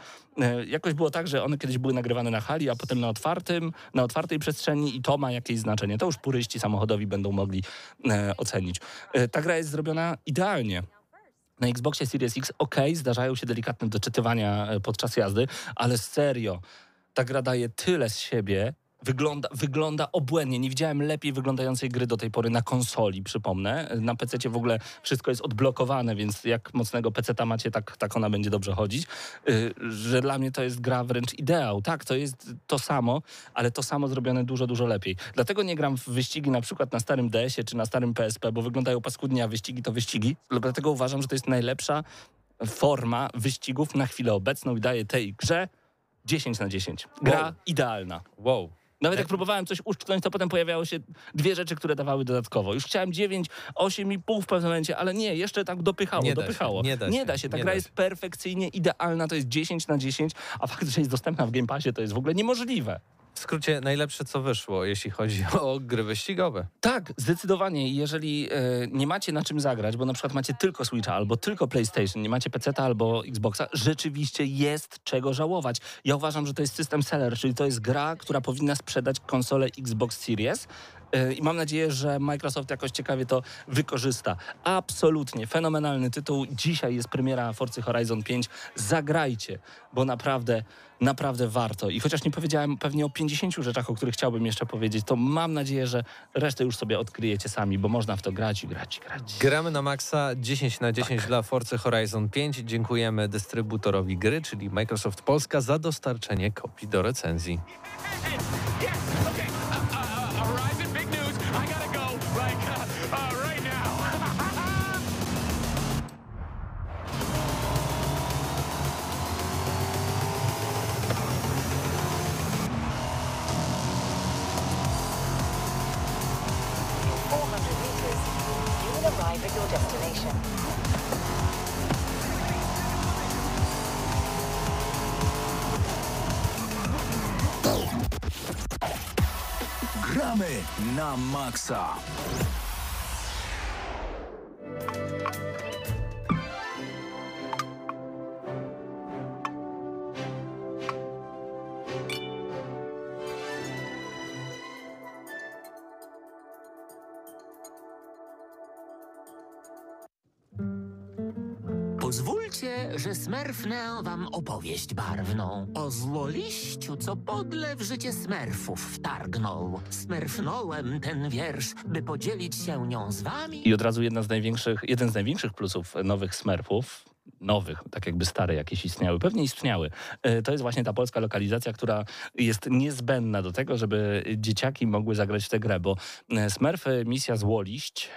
jakoś było tak, że one kiedyś były nagrywane na hali, a potem na otwartym, na otwartej przestrzeni i to ma jakieś znaczenie. To już puryści samochodowi będą mogli e, ocenić. E, ta gra jest zrobiona idealnie. Na Xboxie Series X ok, zdarzają się delikatne doczytywania e, podczas jazdy, ale serio, ta gra daje tyle z siebie, Wygląda, wygląda obłędnie. Nie widziałem lepiej wyglądającej gry do tej pory na konsoli, przypomnę. Na PC w ogóle wszystko jest odblokowane, więc jak mocnego PC macie, tak, tak ona będzie dobrze chodzić. Y, że dla mnie to jest gra wręcz ideał. Tak, to jest to samo, ale to samo zrobione dużo, dużo lepiej. Dlatego nie gram w wyścigi na przykład na starym DS-ie czy na starym PSP, bo wyglądają paskudnie, a wyścigi to wyścigi. Dlatego uważam, że to jest najlepsza forma wyścigów na chwilę obecną i daje tej grze 10 na 10. Gra Wow. idealna. Wow. Nawet jak próbowałem coś uszczknąć, to potem pojawiały się dwie rzeczy, które dawały dodatkowo. Już chciałem 9, 8,5 w pewnym momencie, ale nie, jeszcze tak dopychało, Nie da dopychało. się, nie da się, da się. Ta nie gra da jest się. perfekcyjnie idealna, to jest 10 na 10, a fakt, że jest dostępna w Game Passie, to jest w ogóle niemożliwe. W skrócie najlepsze co wyszło, jeśli chodzi o gry wyścigowe. Tak, zdecydowanie. Jeżeli e, nie macie na czym zagrać, bo na przykład macie tylko Switcha albo tylko PlayStation, nie macie PC albo Xboxa, rzeczywiście jest czego żałować. Ja uważam, że to jest system seller, czyli to jest gra, która powinna sprzedać konsolę Xbox Series. E, I mam nadzieję, że Microsoft jakoś ciekawie to wykorzysta. Absolutnie fenomenalny tytuł. Dzisiaj jest premiera Forcy Horizon 5. Zagrajcie, bo naprawdę, naprawdę warto. I chociaż nie powiedziałem pewnie o 50 rzeczach, o których chciałbym jeszcze powiedzieć, to mam nadzieję, że resztę już sobie odkryjecie sami, bo można w to grać i grać i grać. Gramy na maksa 10 na 10 dla Forcy Horizon 5. Dziękujemy dystrybutorowi gry, czyli Microsoft Polska, za dostarczenie kopii do recenzji. Yes. Okay. Gramy Pozwólcie, że smerfnę wam opowieść barwną o złoliściu, co podle w życie smerfów wtargnął. Smerfnąłem ten wiersz, by podzielić się nią z wami. I od razu jedna z największych, jeden z największych plusów nowych Smurfów, nowych, tak jakby stare jakieś istniały, pewnie istniały, e, to jest właśnie ta polska lokalizacja, która jest niezbędna do tego, żeby dzieciaki mogły zagrać w tę grę, bo e, Smurfy Misja Złoliść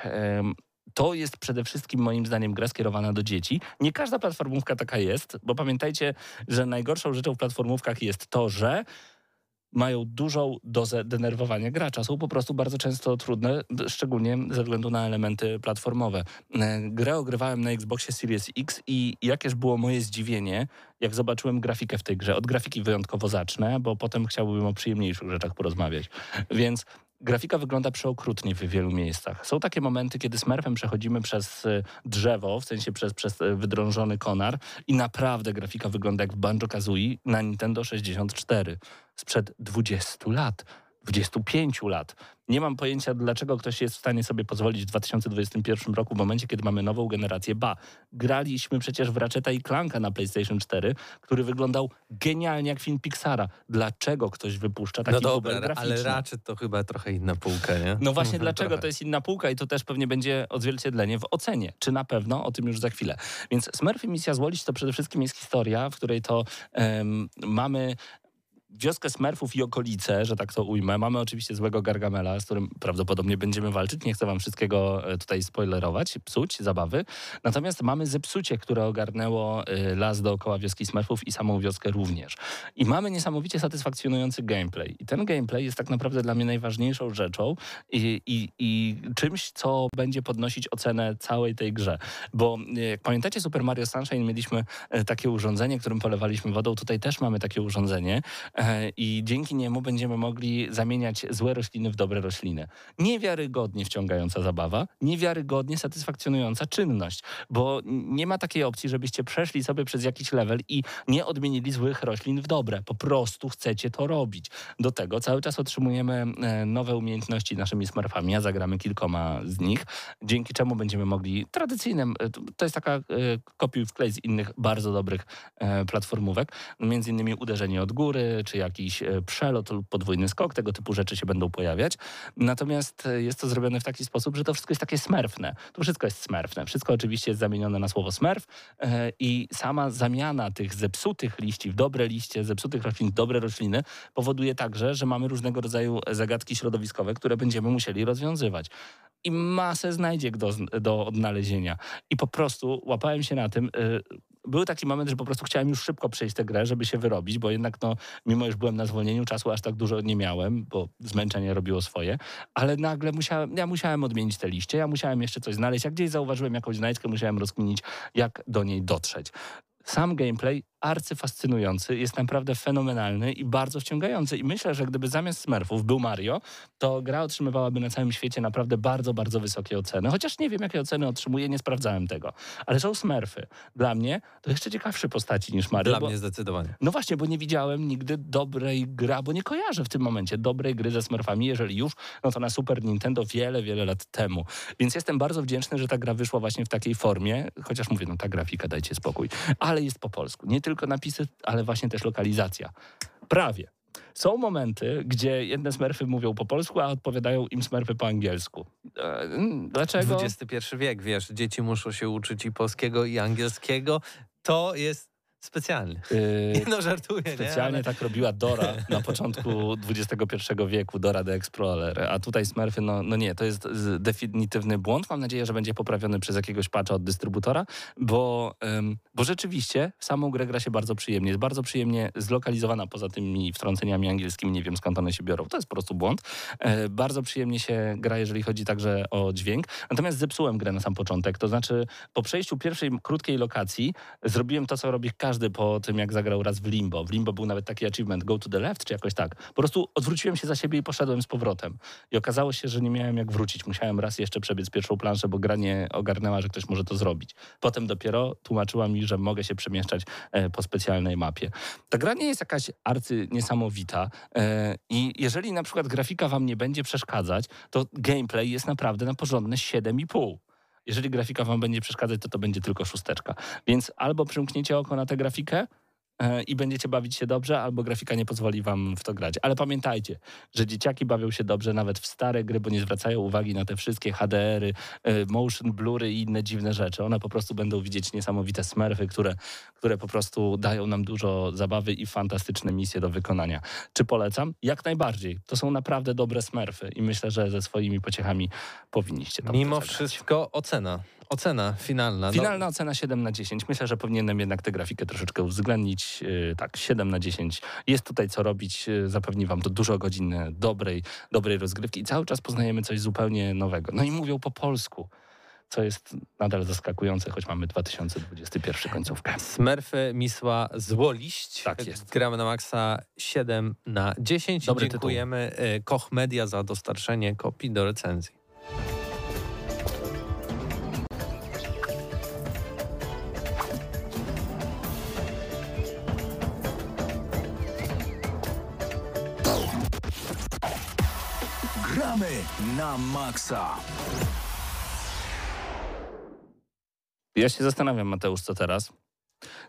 to jest przede wszystkim moim zdaniem gra skierowana do dzieci. Nie każda platformówka taka jest, bo pamiętajcie, że najgorszą rzeczą w platformówkach jest to, że mają dużą dozę denerwowania gracza. Są po prostu bardzo często trudne, szczególnie ze względu na elementy platformowe. E, Grę ogrywałem na Xboxie Series X i jakież było moje zdziwienie, jak zobaczyłem grafikę w tej grze. Od grafiki wyjątkowo zacznę, bo potem chciałbym o przyjemniejszych rzeczach porozmawiać. Więc grafika wygląda przeokrutnie w wielu miejscach. Są takie momenty, kiedy smurfem przechodzimy przez e, drzewo, w sensie przez, przez e, wydrążony konar i naprawdę grafika wygląda jak w Banjo-Kazooie na Nintendo 64 sprzed 20 lat. 25 lat. Nie mam pojęcia, dlaczego ktoś jest w stanie sobie pozwolić w 2021 roku, w momencie, kiedy mamy nową generację. Ba, graliśmy przecież w Ratcheta i Clanka na PlayStation 4, który wyglądał genialnie jak film Pixara. Dlaczego ktoś wypuszcza taki No dobra, ale raczej to chyba trochę inna półka, nie? No właśnie dlaczego Trochę. to jest inna półka i to też pewnie będzie odzwierciedlenie w ocenie. Czy na pewno? O tym już za chwilę. Więc Smurfy Misja Złolić to przede wszystkim jest historia, w której to em, mamy wioskę Smurfów i okolice, że tak to ujmę. Mamy oczywiście złego Gargamela, z którym prawdopodobnie będziemy walczyć. Nie chcę wam wszystkiego e, tutaj spoilerować, psuć zabawy. Natomiast mamy zepsucie, które ogarnęło e, las dookoła wioski Smurfów i samą wioskę również. I mamy niesamowicie satysfakcjonujący gameplay. I ten gameplay jest tak naprawdę dla mnie najważniejszą rzeczą i, i, i czymś, co będzie podnosić ocenę całej tej grze. Bo e, jak pamiętacie Super Mario Sunshine mieliśmy takie urządzenie, którym polewaliśmy wodą. Tutaj też mamy takie urządzenie i dzięki niemu będziemy mogli zamieniać złe rośliny w dobre rośliny. Niewiarygodnie wciągająca zabawa, niewiarygodnie satysfakcjonująca czynność, bo nie ma takiej opcji, żebyście przeszli sobie przez jakiś level i nie odmienili złych roślin w dobre. Po prostu chcecie to robić. Do tego cały czas otrzymujemy e, nowe umiejętności naszymi smurfami, a zagramy kilkoma z nich, dzięki czemu będziemy mogli tradycyjnym, e, to- jest taka e, kopiuj wklej z innych bardzo dobrych e, platformówek, między innymi uderzenie od góry, czy jakiś e, przelot lub podwójny skok, tego typu rzeczy się będą pojawiać. Natomiast e, jest to zrobione w taki sposób, że to wszystko jest takie smerfne. To wszystko jest smerfne. Wszystko oczywiście jest zamienione na słowo smerf e, i sama zamiana tych zepsutych liści w dobre liście, zepsutych roślin w dobre rośliny powoduje także, że mamy różnego rodzaju zagadki środowiskowe, które będziemy musieli rozwiązywać. I masę znajdziek do, do odnalezienia. I po prostu łapałem się na tym. Był taki moment, że po prostu chciałem już szybko przejść tę grę, żeby się wyrobić, bo jednak no, mimo iż byłem na zwolnieniu, czasu aż tak dużo nie miałem, bo zmęczenie robiło swoje, ale nagle musiałem, ja musiałem odmienić te liście, ja musiałem jeszcze coś znaleźć, jak gdzieś zauważyłem jakąś znajdźkę, musiałem rozkminić, jak do niej dotrzeć. Sam gameplay arcyfascynujący, jest naprawdę fenomenalny i bardzo wciągający. I myślę, że gdyby zamiast Smurfów był Mario, to gra otrzymywałaby na całym świecie naprawdę bardzo, bardzo wysokie oceny. Chociaż nie wiem, jakie oceny otrzymuje, nie sprawdzałem tego. Ale są Smurfy. Dla mnie to jeszcze ciekawsze postaci niż Mario. Dla bo... mnie zdecydowanie. No właśnie, bo nie widziałem nigdy dobrej gry, bo nie kojarzę w tym momencie dobrej gry ze Smurfami. Jeżeli już, no to na Super Nintendo wiele, wiele lat temu. Więc jestem bardzo wdzięczny, że ta gra wyszła właśnie w takiej formie, chociaż mówię, no ta grafika, dajcie spokój. Ale jest po polsku. Nie tylko napisy, ale właśnie też lokalizacja. Prawie. Są momenty, gdzie jedne smurfy mówią po polsku, a odpowiadają im smurfy po angielsku. E, Dlaczego? XXI wiek, wiesz, dzieci muszą się uczyć i polskiego, i angielskiego. To jest specjalny. Y, No żartuję, nie? Specjalnie Ale- tak robiła Dora na początku XXI wieku, Dora the Explorer, a tutaj Smurfy, no, no nie, to jest definitywny błąd. Mam nadzieję, że będzie poprawiony przez jakiegoś patcha od dystrybutora, bo, ym, bo rzeczywiście samą grę gra się bardzo przyjemnie. Jest bardzo przyjemnie zlokalizowana poza tymi wtrąceniami angielskimi, nie wiem skąd one się biorą. To jest po prostu błąd. E, bardzo przyjemnie się gra, jeżeli chodzi także o dźwięk. Natomiast zepsułem grę na sam początek, to znaczy po przejściu pierwszej krótkiej lokacji zrobiłem to, co robi każdy po tym, jak zagrał raz w Limbo. W Limbo był nawet taki achievement go to the left, czy jakoś tak. Po prostu odwróciłem się za siebie i poszedłem z powrotem. I okazało się, że nie miałem jak wrócić. Musiałem raz jeszcze przebiec pierwszą planszę, bo gra nie ogarnęła, że ktoś może to zrobić. Potem dopiero tłumaczyła mi, że mogę się przemieszczać e, po specjalnej mapie. Ta gra nie jest jakaś arcy niesamowita e, i jeżeli na przykład grafika wam nie będzie przeszkadzać, to gameplay jest naprawdę na porządne 7,5. Jeżeli grafika wam będzie przeszkadzać, to to będzie tylko szósteczka. Więc albo przymkniecie oko na tę grafikę i będziecie bawić się dobrze, albo grafika nie pozwoli wam w to grać. Ale pamiętajcie, że dzieciaki bawią się dobrze nawet w stare gry, bo nie zwracają uwagi na te wszystkie HDR-y, e, motion blury i inne dziwne rzeczy. One po prostu będą widzieć niesamowite smurfy, które, które po prostu dają nam dużo zabawy i fantastyczne misje do wykonania. Czy polecam? Jak najbardziej. To są naprawdę dobre smurfy i myślę, że ze swoimi pociechami powinniście tam Mimo wszystko ocena. Ocena finalna. No, Finalna ocena 7 na 10. Myślę, że powinienem jednak tę grafikę troszeczkę uwzględnić. Yy, tak, 7 na 10. Jest tutaj co robić. Yy, Zapewni wam to dużo godzin dobrej, dobrej rozgrywki i cały czas poznajemy coś zupełnie nowego. No i mówią po polsku, co jest nadal zaskakujące, choć mamy 2021 końcówkę. Smurfy Misła Złoliść. Tak jest. Gramy na maksa 7 na 10. Dobry tytuł. Dziękujemy y, Koch Media za dostarczenie kopii do recenzji. Gramy na maksa. Ja się zastanawiam, Mateusz, co teraz?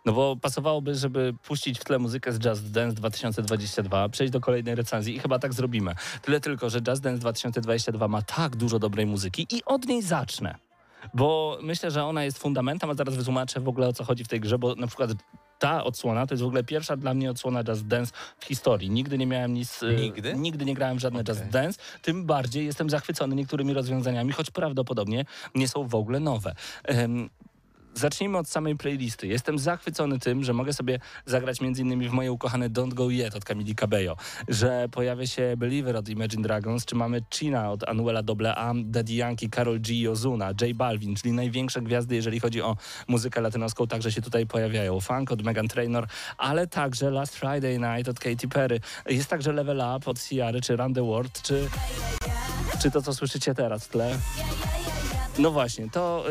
No bo pasowałoby, żeby puścić w tle muzykę z Just Dance 2022, przejść do kolejnej recenzji i chyba tak zrobimy. Tyle tylko, że Just Dance 2022 ma tak dużo dobrej muzyki i od niej zacznę. Bo myślę, że ona jest fundamentem, a zaraz wytłumaczę w ogóle o co chodzi w tej grze, bo na przykład ta odsłona to jest w ogóle pierwsza dla mnie odsłona Just Dance w historii. Nigdy nie miałem nic... e, Nigdy? Nigdy nie grałem w żadne Okej. Just Dance. Tym bardziej jestem zachwycony niektórymi rozwiązaniami, choć prawdopodobnie nie są w ogóle nowe. Zacznijmy od samej playlisty. Jestem zachwycony tym, że mogę sobie zagrać m.in. w moje ukochane Don't Go Yet od Camili Cabello, że pojawia się Believer od Imagine Dragons, czy mamy China od Anuela AA, Daddy Yankee, Karol G i Ozuna, J Balvin, czyli największe gwiazdy, jeżeli chodzi o muzykę latynoską, także się tutaj pojawiają. Funk od Megan Trainor, ale także Last Friday Night od Katy Perry. Jest także Level Up od Ciary, czy Run the World, czy, czy to, co słyszycie teraz w tle. No właśnie, to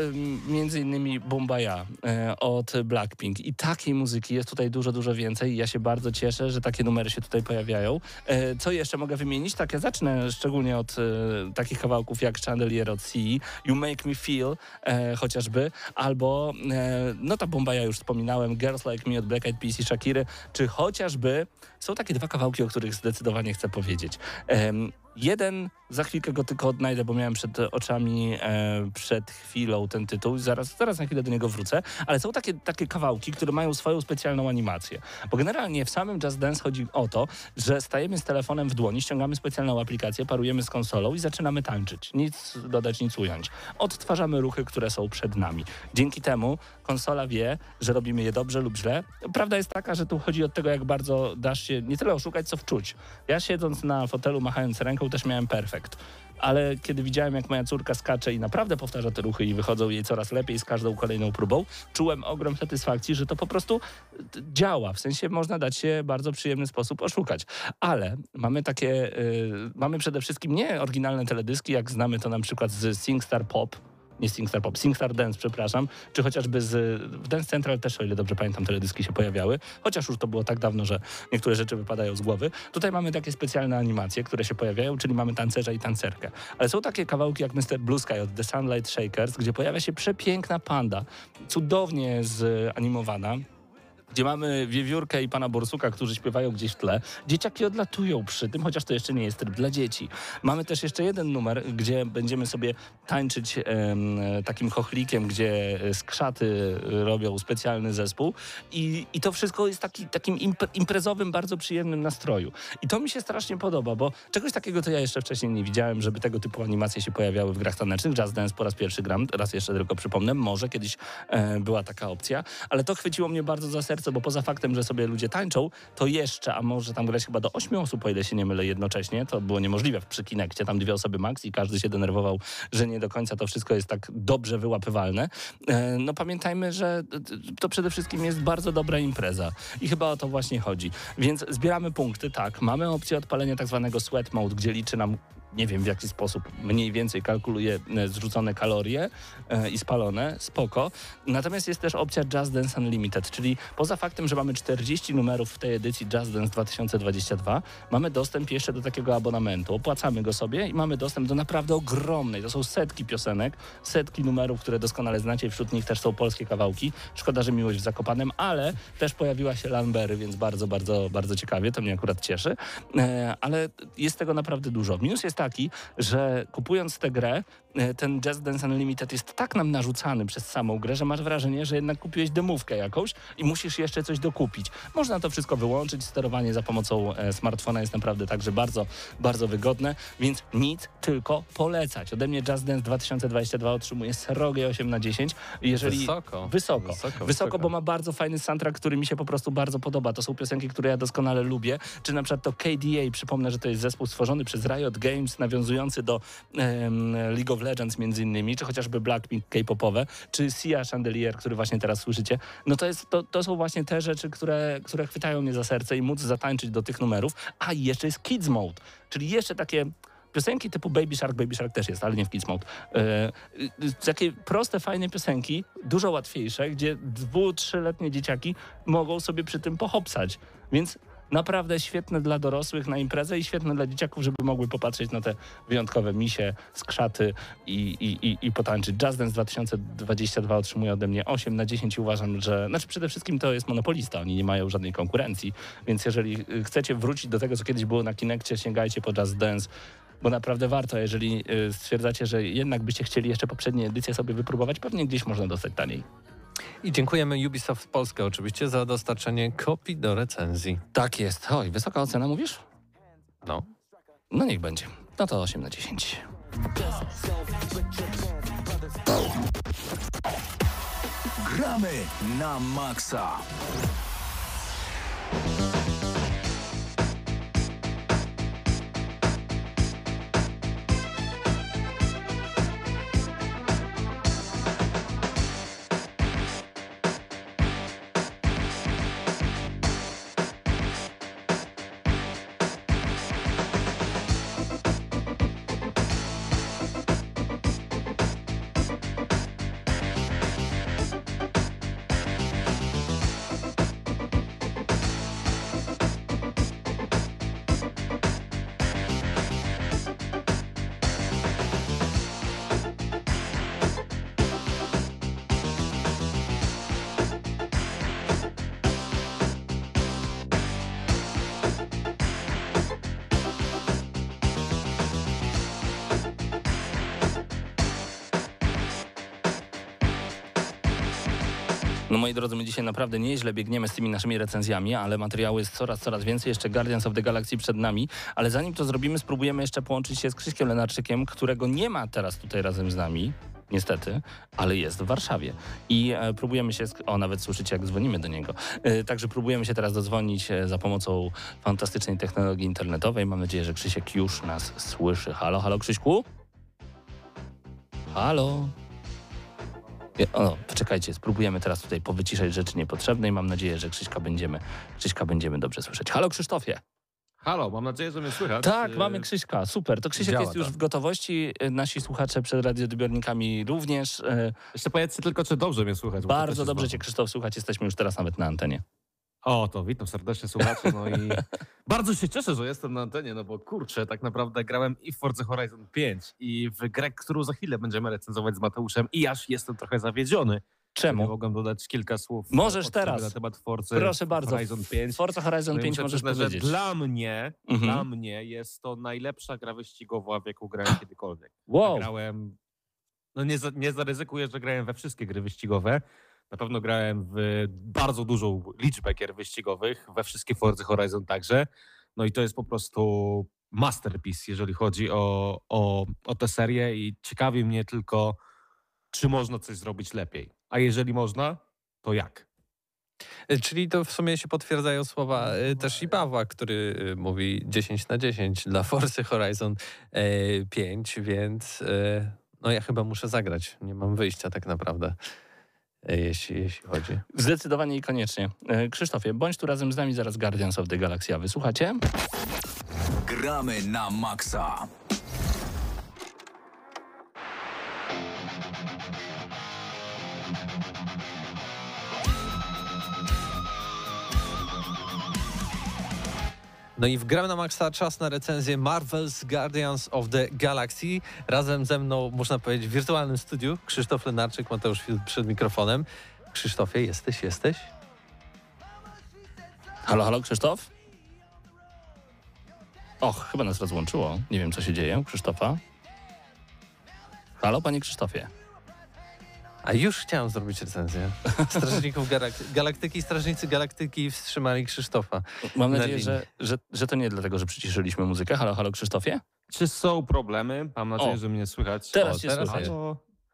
między innymi Bombaya y, od Blackpink i takiej muzyki jest tutaj dużo, dużo więcej. Ja się bardzo cieszę, że takie numery się tutaj pojawiają. E, co jeszcze mogę wymienić? Tak, ja zacznę szczególnie od e, takich kawałków jak Chandelier od CE, You Make Me Feel e, chociażby, albo e, no ta Bombaya już wspominałem, Girls Like Me od Black Eyed Peas i Shakiry, czy chociażby są takie dwa kawałki, o których zdecydowanie chcę powiedzieć. Em, Jeden, za chwilkę go tylko odnajdę, bo miałem przed oczami e, przed chwilą ten tytuł. Zaraz, zaraz na chwilę do niego wrócę. Ale są takie, takie kawałki, które mają swoją specjalną animację. Bo generalnie w samym Just Dance chodzi o to, że stajemy z telefonem w dłoni, ściągamy specjalną aplikację, parujemy z konsolą i zaczynamy tańczyć. Nic dodać, nic ująć. Odtwarzamy ruchy, które są przed nami. Dzięki temu konsola wie, że robimy je dobrze lub źle. Prawda jest taka, że tu chodzi od tego, jak bardzo dasz się nie tyle oszukać, co wczuć. Ja siedząc na fotelu, machając ręką, też miałem perfekt. Ale kiedy widziałem, jak moja córka skacze i naprawdę powtarza te ruchy i wychodzą jej coraz lepiej z każdą kolejną próbą, czułem ogrom satysfakcji, że to po prostu działa. W sensie można dać się bardzo przyjemny sposób oszukać. Ale mamy takie, y, mamy przede wszystkim nie oryginalne teledyski, jak znamy to na przykład z SingStar Pop, nie SingStar Pop, SingStar Dance, przepraszam, czy chociażby z, w Dance Central też, o ile dobrze pamiętam, teledyski się pojawiały, chociaż już to było tak dawno, że niektóre rzeczy wypadają z głowy. Tutaj mamy takie specjalne animacje, które się pojawiają, czyli mamy tancerza i tancerkę. Ale są takie kawałki jak Mr. Blue Sky od The Sunlight Shakers, gdzie pojawia się przepiękna panda, cudownie zanimowana, gdzie mamy Wiewiórkę i pana Borsuka, którzy śpiewają gdzieś w tle. Dzieciaki odlatują przy tym, chociaż to jeszcze nie jest tryb dla dzieci. Mamy też jeszcze jeden numer, gdzie będziemy sobie tańczyć em, takim chochlikiem, gdzie skrzaty robią specjalny zespół i, i to wszystko jest taki, takim impre, imprezowym, bardzo przyjemnym nastroju. I to mi się strasznie podoba, bo czegoś takiego to ja jeszcze wcześniej nie widziałem, żeby tego typu animacje się pojawiały w grach tanecznych. Jazz Dance po raz pierwszy gram, raz jeszcze tylko przypomnę, może kiedyś e, była taka opcja, ale to chwyciło mnie bardzo za serce, bo poza faktem, że sobie ludzie tańczą, to jeszcze, a może tam grać chyba do ośmiu osób, o ile się nie mylę jednocześnie, to było niemożliwe przy Kinekcie, tam dwie osoby max i każdy się denerwował, że nie do końca to wszystko jest tak dobrze wyłapywalne. E, no pamiętajmy, że to przede wszystkim jest bardzo dobra impreza i chyba o to właśnie chodzi. Więc zbieramy punkty, tak, mamy opcję odpalenia tak zwanego sweat mode, gdzie liczy nam nie wiem w jaki sposób mniej więcej kalkuluje e, zrzucone kalorie e, i spalone, spoko. Natomiast jest też opcja Jazz Dance Unlimited, czyli poza faktem, że mamy 40 numerów w tej edycji Jazz Dance 2022, mamy dostęp jeszcze do takiego abonamentu. Opłacamy go sobie i mamy dostęp do naprawdę ogromnej, to są setki piosenek, setki numerów, które doskonale znacie, wśród nich też są polskie kawałki. Szkoda, że miłość w Zakopanem, ale też pojawiła się Lanbery, więc bardzo, bardzo, bardzo ciekawie, to mnie akurat cieszy. E, ale jest tego naprawdę dużo. Minus jest taki, że kupując tę grę, e, ten Jazz Dance Unlimited jest tak nam narzucany przez samą grę, że masz wrażenie, że jednak kupiłeś demówkę jakąś i musisz jeszcze coś dokupić. Można to wszystko wyłączyć, sterowanie za pomocą e, smartfona jest naprawdę także bardzo, bardzo wygodne, więc nic, tylko polecać. Ode mnie Jazz Dance 2022 otrzymuje srogie 8 na 10. Jeżeli. Wysoko. Wysoko, Wysoko, wysoko. bo ma bardzo fajny soundtrack, który mi się po prostu bardzo podoba. To są piosenki, które ja doskonale lubię. Czy na przykład to KDA, przypomnę, że to jest zespół stworzony przez Riot Games, nawiązujący do League of Legends między innymi, czy chociażby Blackpink K-popowe, czy Sia Chandelier, który właśnie teraz słyszycie. No to, jest, to, to są właśnie te rzeczy, które, które chwytają mnie za serce i móc zatańczyć do tych numerów. A jeszcze jest Kids Mode, czyli jeszcze takie piosenki typu Baby Shark, Baby Shark też jest, ale nie w Kids Mode. E, takie proste, fajne piosenki, dużo łatwiejsze, gdzie dwu, trzyletnie dzieciaki mogą sobie przy tym pohopsać. Więc naprawdę świetne dla dorosłych na imprezę i świetne dla dzieciaków, żeby mogły popatrzeć na te wyjątkowe misie, skrzaty i, i, i, i potańczyć. Jazz Dance 2022 otrzymuje ode mnie 8 na 10 i uważam, że... Znaczy przede wszystkim to jest monopolista, oni nie mają żadnej konkurencji, więc jeżeli y, chcecie wrócić do tego, co kiedyś było na Kinekcie, sięgajcie po Jazz Dance, bo naprawdę warto, jeżeli y, stwierdzacie, że jednak byście chcieli jeszcze poprzednie edycje sobie wypróbować, pewnie gdzieś można dostać taniej. I dziękujemy Ubisoft Polska oczywiście za dostarczenie kopii do recenzji. Tak jest. Oj, wysoka ocena mówisz? No. No niech będzie. No to 8 na 10. Gramy na maksa. No moi drodzy, my dzisiaj naprawdę nieźle biegniemy z tymi naszymi recenzjami, ale materiału jest coraz, coraz więcej. Jeszcze Guardians of the Galaxy przed nami. Ale zanim to zrobimy, spróbujemy jeszcze połączyć się z Krzyśkiem Lenarczykiem, którego nie ma teraz tutaj razem z nami. Niestety, ale jest w Warszawie. I e, próbujemy się. O, nawet słyszycie, jak dzwonimy do niego. E, także próbujemy się teraz dodzwonić e, za pomocą fantastycznej technologii internetowej. Mam nadzieję, że Krzysiek już nas słyszy. Halo, halo, Krzyśku? Halo? O, poczekajcie, spróbujemy teraz tutaj powyciszać rzeczy niepotrzebne i mam nadzieję, że Krzyśka będziemy, Krzyśka będziemy dobrze słyszeć. Halo Krzysztofie. Halo, mam nadzieję, że mnie słychać. Tak, Y, mamy Krzyśka, super. To Krzysiek działa jest już w gotowości, y, nasi słuchacze przed radioodbiornikami również. Y, Jeszcze powiedzcie tylko, czy dobrze mnie słychać. Bardzo dobrze cię Krzysztof słuchać, jesteśmy już teraz nawet na antenie. O, to witam serdecznie słuchacze, no i bardzo się cieszę, że jestem na antenie, no bo kurczę, tak naprawdę grałem i w Forza Horizon 5 i w grę, którą za chwilę będziemy recenzować z Mateuszem i aż jestem trochę zawiedziony. Czemu? mogłem dodać kilka słów Możesz teraz. na temat Forza Proszę bardzo. Horizon 5. Forza Horizon No i 5 muszę możesz przyznać, powiedzieć. Że dla mnie, Mhm. dla mnie jest to najlepsza gra wyścigowa, w jaką grałem kiedykolwiek. Wow, Grałem, no nie, nie zaryzykuję, że grałem we wszystkie gry wyścigowe. Na pewno grałem w bardzo dużą liczbę gier wyścigowych, we wszystkie Forza Horizon także. No i to jest po prostu masterpiece, jeżeli chodzi o, o, o tę serię i ciekawi mnie tylko, czy można coś zrobić lepiej. A jeżeli można, to jak? Y, Czyli to w sumie się potwierdzają słowa y, też i Pawła, który y, mówi 10 na 10 dla Forcy Horizon y, 5, więc no ja chyba muszę zagrać. Nie mam wyjścia tak naprawdę, jeśli, jeśli chodzi. zdecydowanie i koniecznie. Y, Krzysztofie, bądź tu razem z nami zaraz Guardians of the Galaxy. A wysłuchacie? Gramy na maksa. No i w Gram na Maxa czas na recenzję Marvel's Guardians of the Galaxy. Razem ze mną, można powiedzieć, w wirtualnym studiu Krzysztof Lenarczyk, Mateusz przed mikrofonem. Krzysztofie, jesteś, jesteś? Halo, halo, Krzysztof? Och, chyba nas rozłączyło. Nie wiem, co się dzieje Krzysztofa. Halo, panie Krzysztofie. A już chciałem zrobić recenzję. Strażników Galak- Galaktyki, Strażnicy Galaktyki wstrzymali Krzysztofa. Mam Na nadzieję, linii. że, że, że to nie dlatego, że przyciszyliśmy muzykę. Halo, halo, Krzysztofie? Czy są problemy? Mam nadzieję, O, że mnie słychać. teraz cię teraz słychać.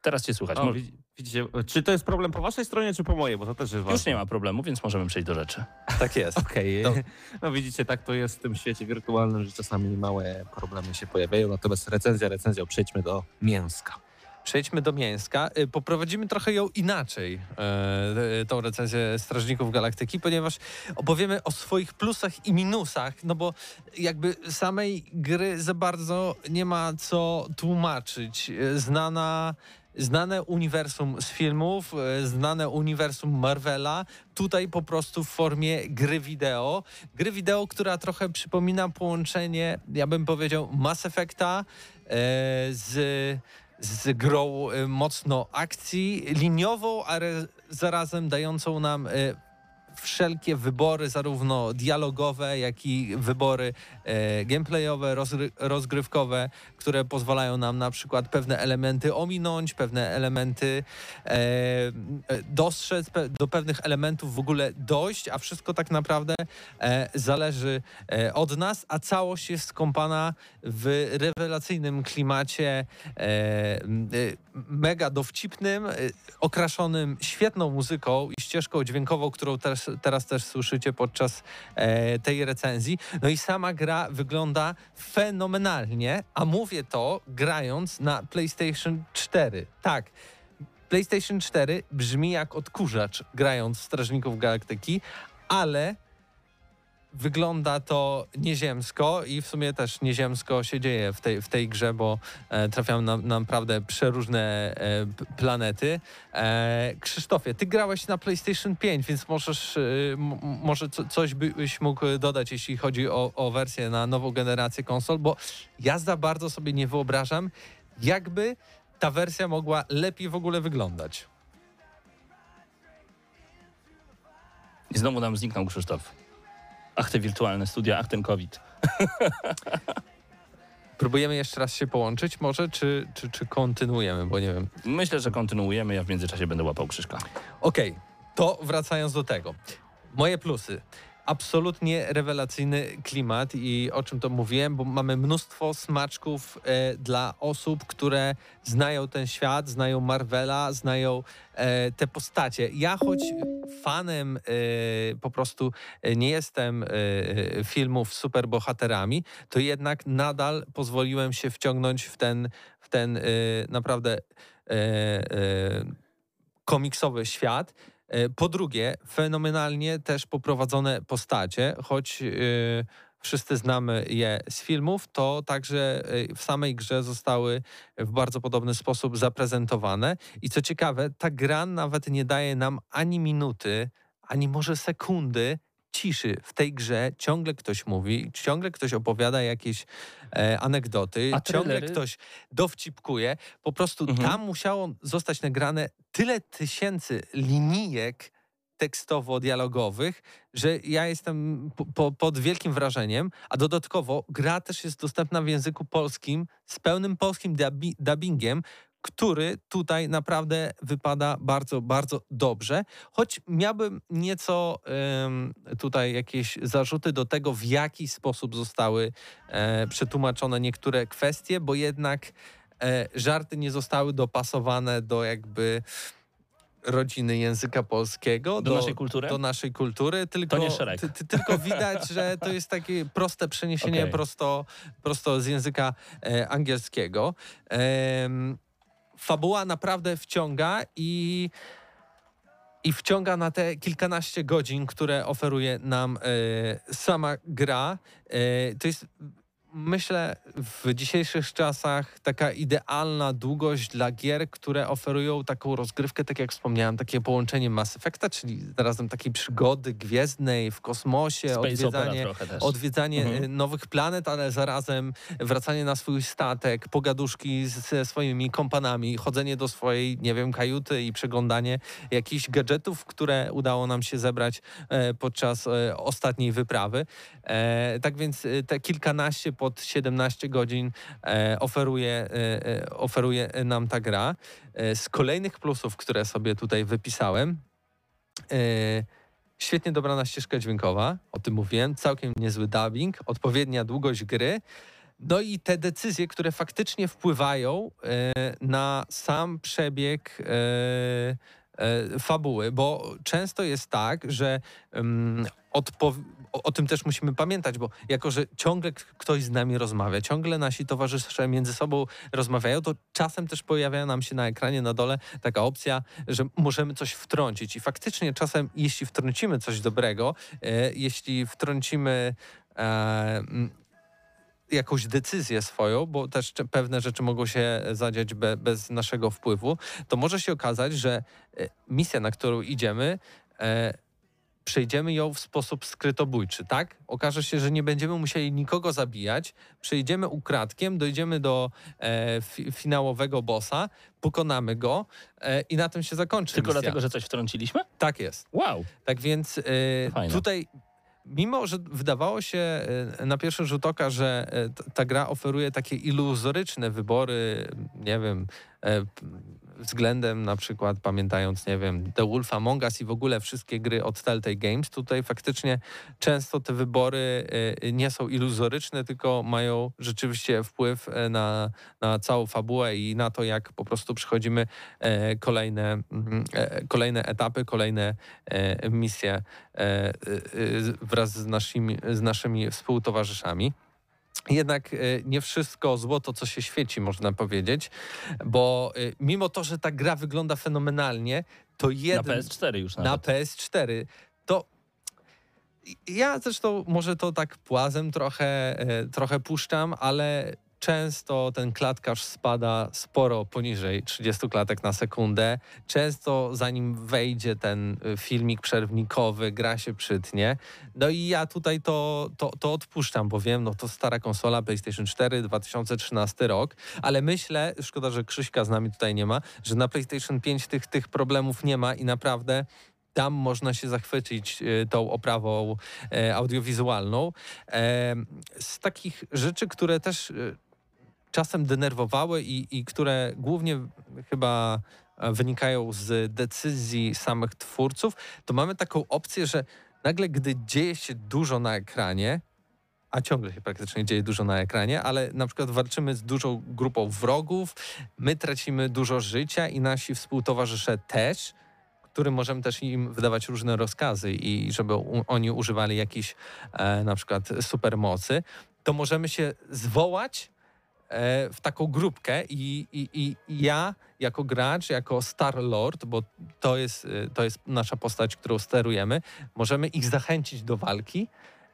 Teraz cię słychać. O, Mo- widzi- widzicie, czy to jest problem po waszej stronie, czy po mojej? Bo to też jest ważne. Już nie ma problemu, więc możemy przejść do rzeczy. Tak jest. Okej, To- no widzicie, tak to jest w tym świecie wirtualnym, że czasami małe problemy się pojawiają, natomiast recenzja, recenzja, przejdźmy do mięska. Przejdźmy do mięska. Y, Poprowadzimy trochę ją inaczej, e, tą recenzję Strażników Galaktyki, ponieważ opowiemy o swoich plusach i minusach, no bo jakby samej gry za bardzo nie ma co tłumaczyć. E, Znana Znane uniwersum z filmów, e, znane uniwersum Marvela, tutaj po prostu w formie gry wideo. Gry wideo, która trochę przypomina połączenie, ja bym powiedział, Mass Effecta e, z z grą y, mocno akcji, liniową, ale zarazem dającą nam y, wszelkie wybory, zarówno dialogowe, jak i wybory e, gameplayowe, rozgry- rozgrywkowe, które pozwalają nam na przykład pewne elementy ominąć, pewne elementy e, e, dostrzec, pe- do pewnych elementów w ogóle dojść, a wszystko tak naprawdę e, zależy e, od nas, a całość jest skąpana w rewelacyjnym klimacie e, mega dowcipnym, e, okraszonym świetną muzyką i ścieżką dźwiękową, którą teraz też słyszycie podczas e, tej recenzji. No i sama gra wygląda fenomenalnie, a mówię to grając na PlayStation 4. Tak. PlayStation 4 brzmi jak odkurzacz grając w Strażników Galaktyki, ale wygląda to nieziemsko i w sumie też nieziemsko się dzieje w tej, w tej grze, bo e, trafiają nam na naprawdę przeróżne e, planety. E, Krzysztofie, ty grałeś na PlayStation 5, więc możesz, e, może co, coś byś mógł dodać, jeśli chodzi o, o wersję na nową generację konsol, bo ja za bardzo sobie nie wyobrażam, jakby ta wersja mogła lepiej w ogóle wyglądać. I znowu nam zniknął Krzysztof. Ach, te wirtualne studia, ach, ten COVID. Próbujemy jeszcze raz się połączyć może, czy, czy, czy kontynuujemy, bo nie wiem. Myślę, że kontynuujemy, ja w międzyczasie będę łapał Krzyszka. Okej, To wracając do tego. Moje plusy. Absolutnie rewelacyjny klimat i o czym to mówiłem, bo mamy mnóstwo smaczków e, dla osób, które znają ten świat, znają Marvela, znają e, te postacie. Ja choć fanem e, po prostu e, nie jestem e, e, filmów z superbohaterami, to jednak nadal pozwoliłem się wciągnąć w ten, w ten naprawdę komiksowy świat. E, Po drugie, fenomenalnie też poprowadzone postacie, choć e, wszyscy znamy je z filmów, to także e, w samej grze zostały w bardzo podobny sposób zaprezentowane. I co ciekawe, ta gra nawet nie daje nam ani minuty, ani może sekundy ciszy. W tej grze ciągle ktoś mówi, ciągle ktoś opowiada jakieś e, anegdoty, A ciągle ktoś dowcipkuje. Po prostu Mhm. tam musiało zostać nagrane tyle tysięcy linijek tekstowo-dialogowych, że ja jestem po, po, pod wielkim wrażeniem, a dodatkowo gra też jest dostępna w języku polskim z pełnym polskim dubbingiem, który tutaj naprawdę wypada bardzo, bardzo dobrze. Choć miałbym nieco tutaj jakieś zarzuty do tego, w jaki sposób zostały e, przetłumaczone niektóre kwestie, bo jednak e, żarty nie zostały dopasowane do jakby rodziny języka polskiego, Do naszej kultury? do naszej kultury, tylko, nie Shrek. ty, ty, tylko widać, że to jest takie proste przeniesienie Okej. prosto, prosto z języka e, angielskiego. Fabuła naprawdę wciąga i i wciąga na te kilkanaście godzin, które oferuje nam e, sama gra. E, to jest, myślę, w dzisiejszych czasach taka idealna długość dla gier, które oferują taką rozgrywkę, tak jak wspomniałem, takie połączenie Mass Effecta, czyli zarazem takiej przygody gwiezdnej w kosmosie, Space odwiedzanie, odwiedzanie Mhm. e, nowych planet, ale zarazem wracanie na swój statek, pogaduszki ze swoimi kompanami, chodzenie do swojej, nie wiem, kajuty i przeglądanie jakichś gadżetów, które udało nam się zebrać e, podczas e, ostatniej wyprawy. Tak więc te kilkanaście pod 17 godzin e, oferuje, e, e, oferuje nam ta gra. Z kolejnych plusów, które sobie tutaj wypisałem, Świetnie dobrana ścieżka dźwiękowa, o tym mówiłem, całkiem niezły dubbing, odpowiednia długość gry. No i te decyzje, które faktycznie wpływają na sam przebieg fabuły, bo często jest tak, że um, o, o tym też musimy pamiętać, bo jako, że ciągle ktoś z nami rozmawia, ciągle nasi towarzysze między sobą rozmawiają, to czasem też pojawia nam się na ekranie na dole taka opcja, że możemy coś wtrącić. I faktycznie czasem, jeśli wtrącimy coś dobrego, e, jeśli wtrącimy e, jakąś decyzję swoją, bo też pewne rzeczy mogą się zadziać be, bez naszego wpływu, to może się okazać, że e, misja, na którą idziemy, e, przejdziemy ją w sposób skrytobójczy, tak? Okaże się, że nie będziemy musieli nikogo zabijać, przejdziemy ukradkiem, dojdziemy do e, fi, finałowego bossa, pokonamy go e, i na tym się zakończy Tylko misja. dlatego, że coś wtrąciliśmy? Tak jest. Wow. Tak więc e, tutaj, mimo że wydawało się e, na pierwszy rzut oka, że e, ta gra oferuje takie iluzoryczne wybory, nie wiem, e, względem na przykład, pamiętając, nie wiem, The Wolf Among Us i w ogóle wszystkie gry od Telltale Games, tutaj faktycznie często te wybory e, nie są iluzoryczne, tylko mają rzeczywiście wpływ e, na, na całą fabułę i na to, jak po prostu przechodzimy e, kolejne, mm, kolejne etapy, kolejne misje wraz z naszymi, z naszymi współtowarzyszami. Jednak e, nie wszystko złoto, co się świeci, można powiedzieć, bo e, mimo to, że ta gra wygląda fenomenalnie, to Na jeden, PS4 już na nawet. PS4, to ja zresztą może to tak płazem trochę, e, trochę puszczam, ale często ten klatkarz spada sporo poniżej 30 klatek na sekundę. Często zanim wejdzie ten e, filmik przerwnikowy, gra się przytnie. No i ja tutaj to, to, to odpuszczam, bo wiem, no to stara konsola PlayStation 4, 2013 rok, ale myślę, szkoda, że Krzyśka z nami tutaj nie ma, że na PlayStation 5 tych, tych problemów nie ma i naprawdę tam można się zachwycić e, tą oprawą e, audiowizualną. E, Z takich rzeczy, które też czasem denerwowały i, i które głównie chyba e, wynikają z decyzji samych twórców, to mamy taką opcję, że nagle, gdy dzieje się dużo na ekranie, a ciągle się praktycznie dzieje dużo na ekranie, ale na przykład walczymy z dużą grupą wrogów, my tracimy dużo życia i nasi współtowarzysze też, którym możemy też im wydawać różne rozkazy i żeby u, oni używali jakichś e, na przykład supermocy, to możemy się zwołać w taką grupkę i, i, i ja jako gracz, jako Star Lord, bo to jest, e, to jest nasza postać, którą sterujemy, możemy ich zachęcić do walki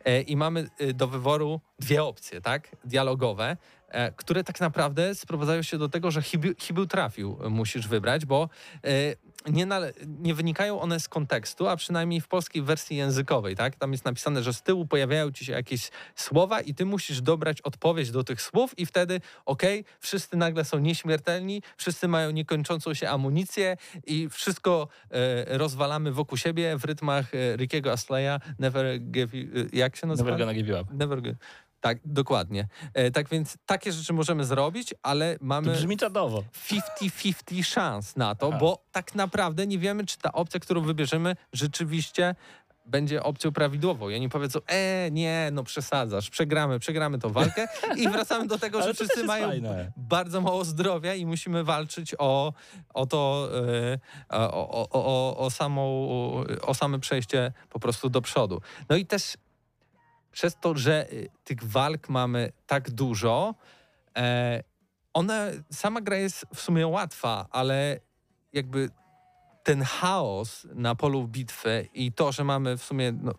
e, i mamy e, do wyboru dwie opcje, tak, dialogowe, e, które tak naprawdę sprowadzają się do tego, że chybił, trafił e, musisz wybrać, bo e, nie, nie wynikają one z kontekstu, a przynajmniej w polskiej wersji językowej, tak? Tam jest napisane, że z tyłu pojawiają ci się jakieś słowa i ty musisz dobrać odpowiedź do tych słów i wtedy, okej, wszyscy nagle są nieśmiertelni, wszyscy mają niekończącą się amunicję i wszystko e, rozwalamy wokół siebie w rytmach e, Rickiego Asleya, Never Give You, e, jak się nazywa? Never gonna give you up. Never tak, dokładnie. E, tak więc takie rzeczy możemy zrobić, ale To mamy brzmi czadowo. 50-50 szans na to, Aha. bo tak naprawdę nie wiemy, czy ta opcja, którą wybierzemy, rzeczywiście będzie opcją prawidłową. I oni powiedzą, e, nie, no przesadzasz, przegramy, przegramy tą walkę i wracamy do tego, że to wszyscy mają fajne. bardzo mało zdrowia i musimy walczyć o, o to, e, o, o, o, o, samą, o same przejście po prostu do przodu. No i też przez to, że y, tych walk mamy tak dużo, e, ona, sama gra jest w sumie łatwa, ale jakby ten chaos na polu bitwy i to, że mamy w sumie no,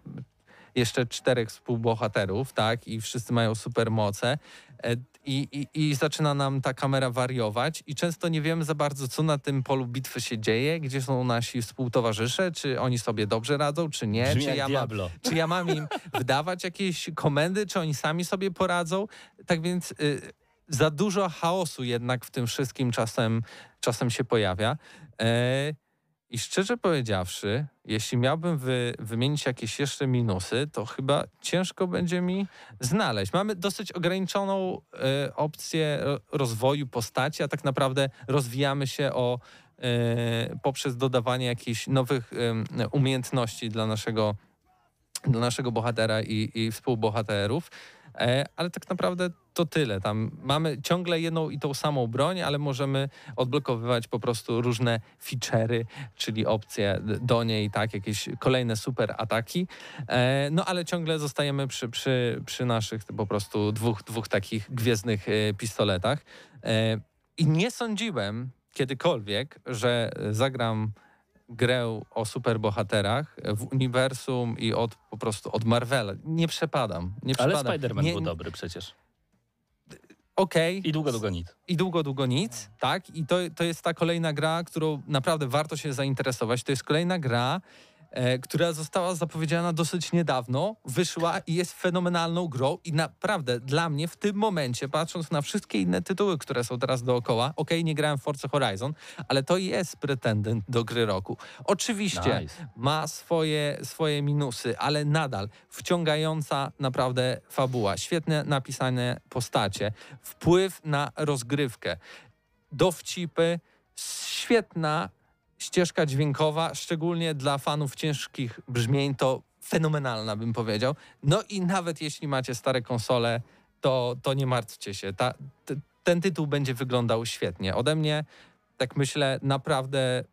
jeszcze czterech współbohaterów, tak, i wszyscy mają supermoce e, i, i, i zaczyna nam ta kamera wariować. I często nie wiemy za bardzo, co na tym polu bitwy się dzieje, gdzie są nasi współtowarzysze, czy oni sobie dobrze radzą, czy nie, Brzmi czy ja mam czy ja mam im wydawać jakieś komendy, czy oni sami sobie poradzą. Tak więc y, za dużo chaosu jednak w tym wszystkim czasem, czasem się pojawia. E, I szczerze powiedziawszy, jeśli miałbym wy, wymienić jakieś jeszcze minusy, to chyba ciężko będzie mi znaleźć. Mamy dosyć ograniczoną e, opcję ro- rozwoju postaci, a tak naprawdę rozwijamy się o, e, poprzez dodawanie jakichś nowych em, umiejętności dla naszego dla naszego bohatera i, i współbohaterów. E, ale tak naprawdę to tyle. Tam mamy ciągle jedną i tą samą broń, ale możemy odblokowywać po prostu różne feature'y, czyli opcje do niej, tak, jakieś kolejne super ataki. E, no ale ciągle zostajemy przy, przy, przy naszych po prostu dwóch, dwóch takich gwiezdnych e, pistoletach. I nie sądziłem kiedykolwiek, że zagram grę o superbohaterach w uniwersum i od po prostu od Marvela. Nie przepadam. Nie Ale przepadam. Spider-Man Nie- był dobry przecież. Okej, I długo, długo nic. i długo, długo nic, tak? I to, to jest ta kolejna gra, którą naprawdę warto się zainteresować. To jest kolejna gra, która została zapowiedziana dosyć niedawno, wyszła i jest fenomenalną grą i naprawdę dla mnie w tym momencie, patrząc na wszystkie inne tytuły, które są teraz dookoła, okej, nie grałem w Forza Horizon, ale to jest pretendent do gry roku. Oczywiście Nice. ma swoje, swoje minusy, ale nadal wciągająca naprawdę fabuła, świetnie napisane postacie, wpływ na rozgrywkę, dowcipy, świetna ścieżka dźwiękowa, szczególnie dla fanów ciężkich brzmień, to fenomenalna bym powiedział. No i nawet jeśli macie stare konsole, to, to nie martwcie się. Ta, t, ten tytuł będzie wyglądał świetnie. Ode mnie, tak myślę, naprawdę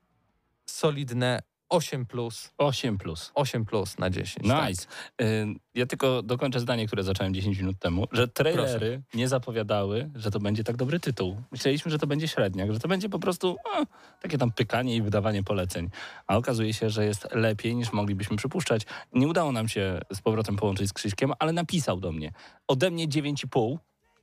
solidne 8 plus, 8 plus. 8 plus na 10. tak. Nice. Y, Ja tylko dokończę zdanie, które zacząłem 10 minut temu, że trailery nie zapowiadały, że to będzie tak dobry tytuł. Myśleliśmy, że to będzie średniak, że to będzie po prostu a, takie tam pykanie i wydawanie poleceń. A okazuje się, że jest lepiej niż moglibyśmy przypuszczać. Nie udało nam się z powrotem połączyć z Krzyśkiem, ale napisał do mnie. Ode mnie 9,5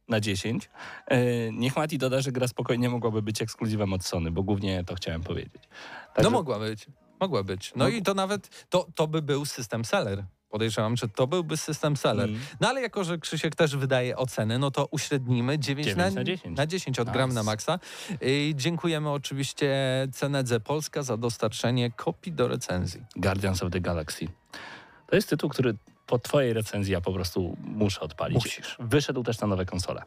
na 10. Y, Niech Mati doda, że gra spokojnie mogłaby być ekskluzywem od Sony, bo głównie to chciałem powiedzieć. No Także- mogła być, mogła być. No i to nawet, to, to by był system seller. Podejrzewam, że to byłby system seller. Mm. No ale jako, że Krzysiek też wydaje oceny, no to uśrednimy 9, 9 na, na 10. na 10 od gram Nice. na maksa. I dziękujemy oczywiście Cenedze Polska za dostarczenie kopii do recenzji. Guardians of the Galaxy. To jest tytuł, który po twojej recenzji ja po prostu muszę odpalić. Musisz. Wyszedł też na nowe konsole.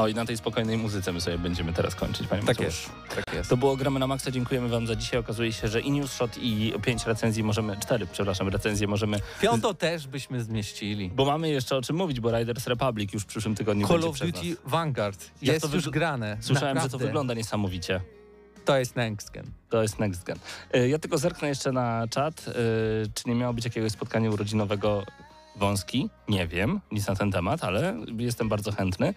O, i na tej spokojnej muzyce my sobie będziemy teraz kończyć, panie Tak Mateuszu. jest, tak jest. To było Gramy na Maxa, dziękujemy wam za dzisiaj. Okazuje się, że i News Shot i pięć recenzji możemy, cztery, przepraszam, recenzje możemy, Piąto też byśmy zmieścili. bo mamy jeszcze o czym mówić, bo Riders Republic już w przyszłym tygodniu Call będzie of Duty. Vanguard Jak jest to już grane. Słyszałem, że to Naprawdę. wygląda niesamowicie. To jest next gen. To jest next gen. Y, Ja tylko zerknę jeszcze na czat. y, Czy nie miało być jakiegoś spotkania urodzinowego wąski? Nie wiem, nic na ten temat, ale jestem bardzo chętny.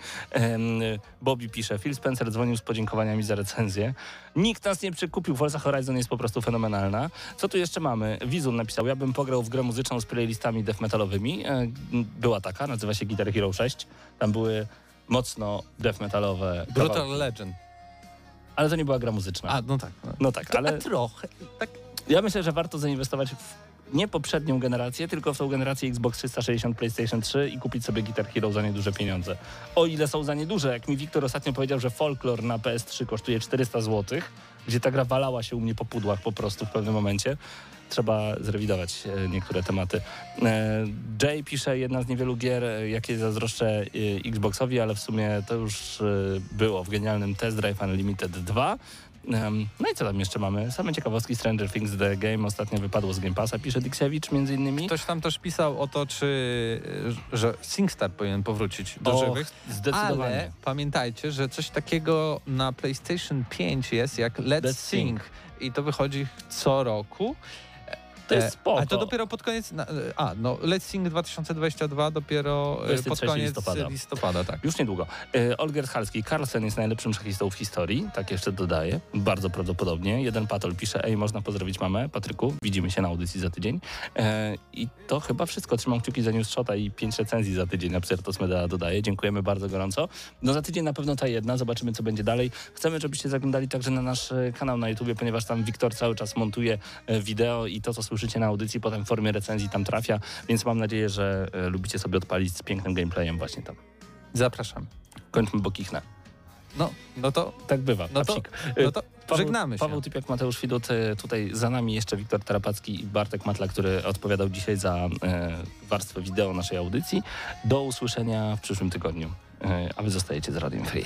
Bobby pisze, Phil Spencer dzwonił z podziękowaniami za recenzję. Nikt nas nie przekupił, Forza Horizon jest po prostu fenomenalna. Co tu jeszcze mamy? Wizun napisał, ja bym pograł w grę muzyczną z playlistami death metalowymi. E, Była taka, nazywa się Guitar Hero 6. Tam były mocno death metalowe Brutal kawałki. Legend. Ale to nie była gra muzyczna. A, no tak. No. no tak, ale... A trochę. Tak. Ja myślę, że warto zainwestować w nie poprzednią generację, tylko w tą generację Xbox 360, PlayStation 3 i kupić sobie Guitar Hero za nieduże pieniądze. O ile są za nieduże, jak mi Wiktor ostatnio powiedział, że Folklore na PS3 kosztuje 400 zł, gdzie ta gra walała się u mnie po pudłach po prostu w pewnym momencie. Trzeba zrewidować e, niektóre tematy. E, Jay pisze, jedna z niewielu gier, e, jakie zazdroszczę Xboxowi, ale w sumie to już było w genialnym Test Drive Unlimited 2. No i co tam jeszcze mamy? Same ciekawostki Stranger Things The Game ostatnio wypadło z Game Passa, pisze Dixiewicz między innymi. Ktoś tam też pisał o to, czy że SingStar powinien powrócić do żywych. Zdecydowanie. Ale pamiętajcie, że coś takiego na PlayStation 5 jest jak Let's, Let's Sing. I to wychodzi co roku. To jest E, spoko. A to dopiero pod koniec. na- A, no Let's Sing 2022 dopiero e, 23 pod koniec listopada. listopada tak. Już niedługo. E, Olger Halski, Carlsen jest najlepszym szachistą w historii, tak jeszcze dodaję, bardzo prawdopodobnie. Jeden patol pisze, ej, można pozdrowić mamę, Patryku, widzimy się na audycji za tydzień. E, I to chyba wszystko. Trzymam kciuki za News Shota i pięć recenzji za tydzień na Psertos Media dodaje. Dziękujemy bardzo gorąco. No za tydzień na pewno ta jedna, zobaczymy co będzie dalej. Chcemy, żebyście zaglądali także na nasz e, kanał na YouTubie, ponieważ tam Wiktor cały czas montuje e, wideo i to, co słyszycie na audycji, potem w formie recenzji tam trafia, więc mam nadzieję, że e, lubicie sobie odpalić z pięknym gameplayem właśnie tam. Zapraszam. Kończmy, bo kichnę. No, no to, Tak bywa. no to, no to Paweł- żegnamy się. Paweł Typiak, Mateusz Widut, e, tutaj za nami jeszcze Wiktor Tarapacki i Bartek Matla, który odpowiadał dzisiaj za e, warstwę wideo naszej audycji. Do usłyszenia w przyszłym tygodniu. E, a wy zostajecie z Radiem Free.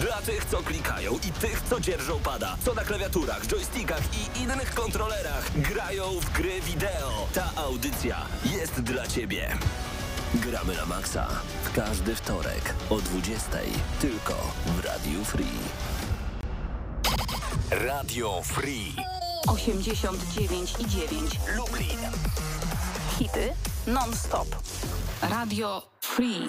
Dla tych, co klikają i tych, co dzierżą pada, co na klawiaturach, joystickach i innych kontrolerach grają w gry wideo. Ta audycja jest dla Ciebie. Gramy na maksa w każdy wtorek o 20 tylko w Radiu Free. Radio Free. 89 i 9. Lublin. Hity non-stop. Radio Free.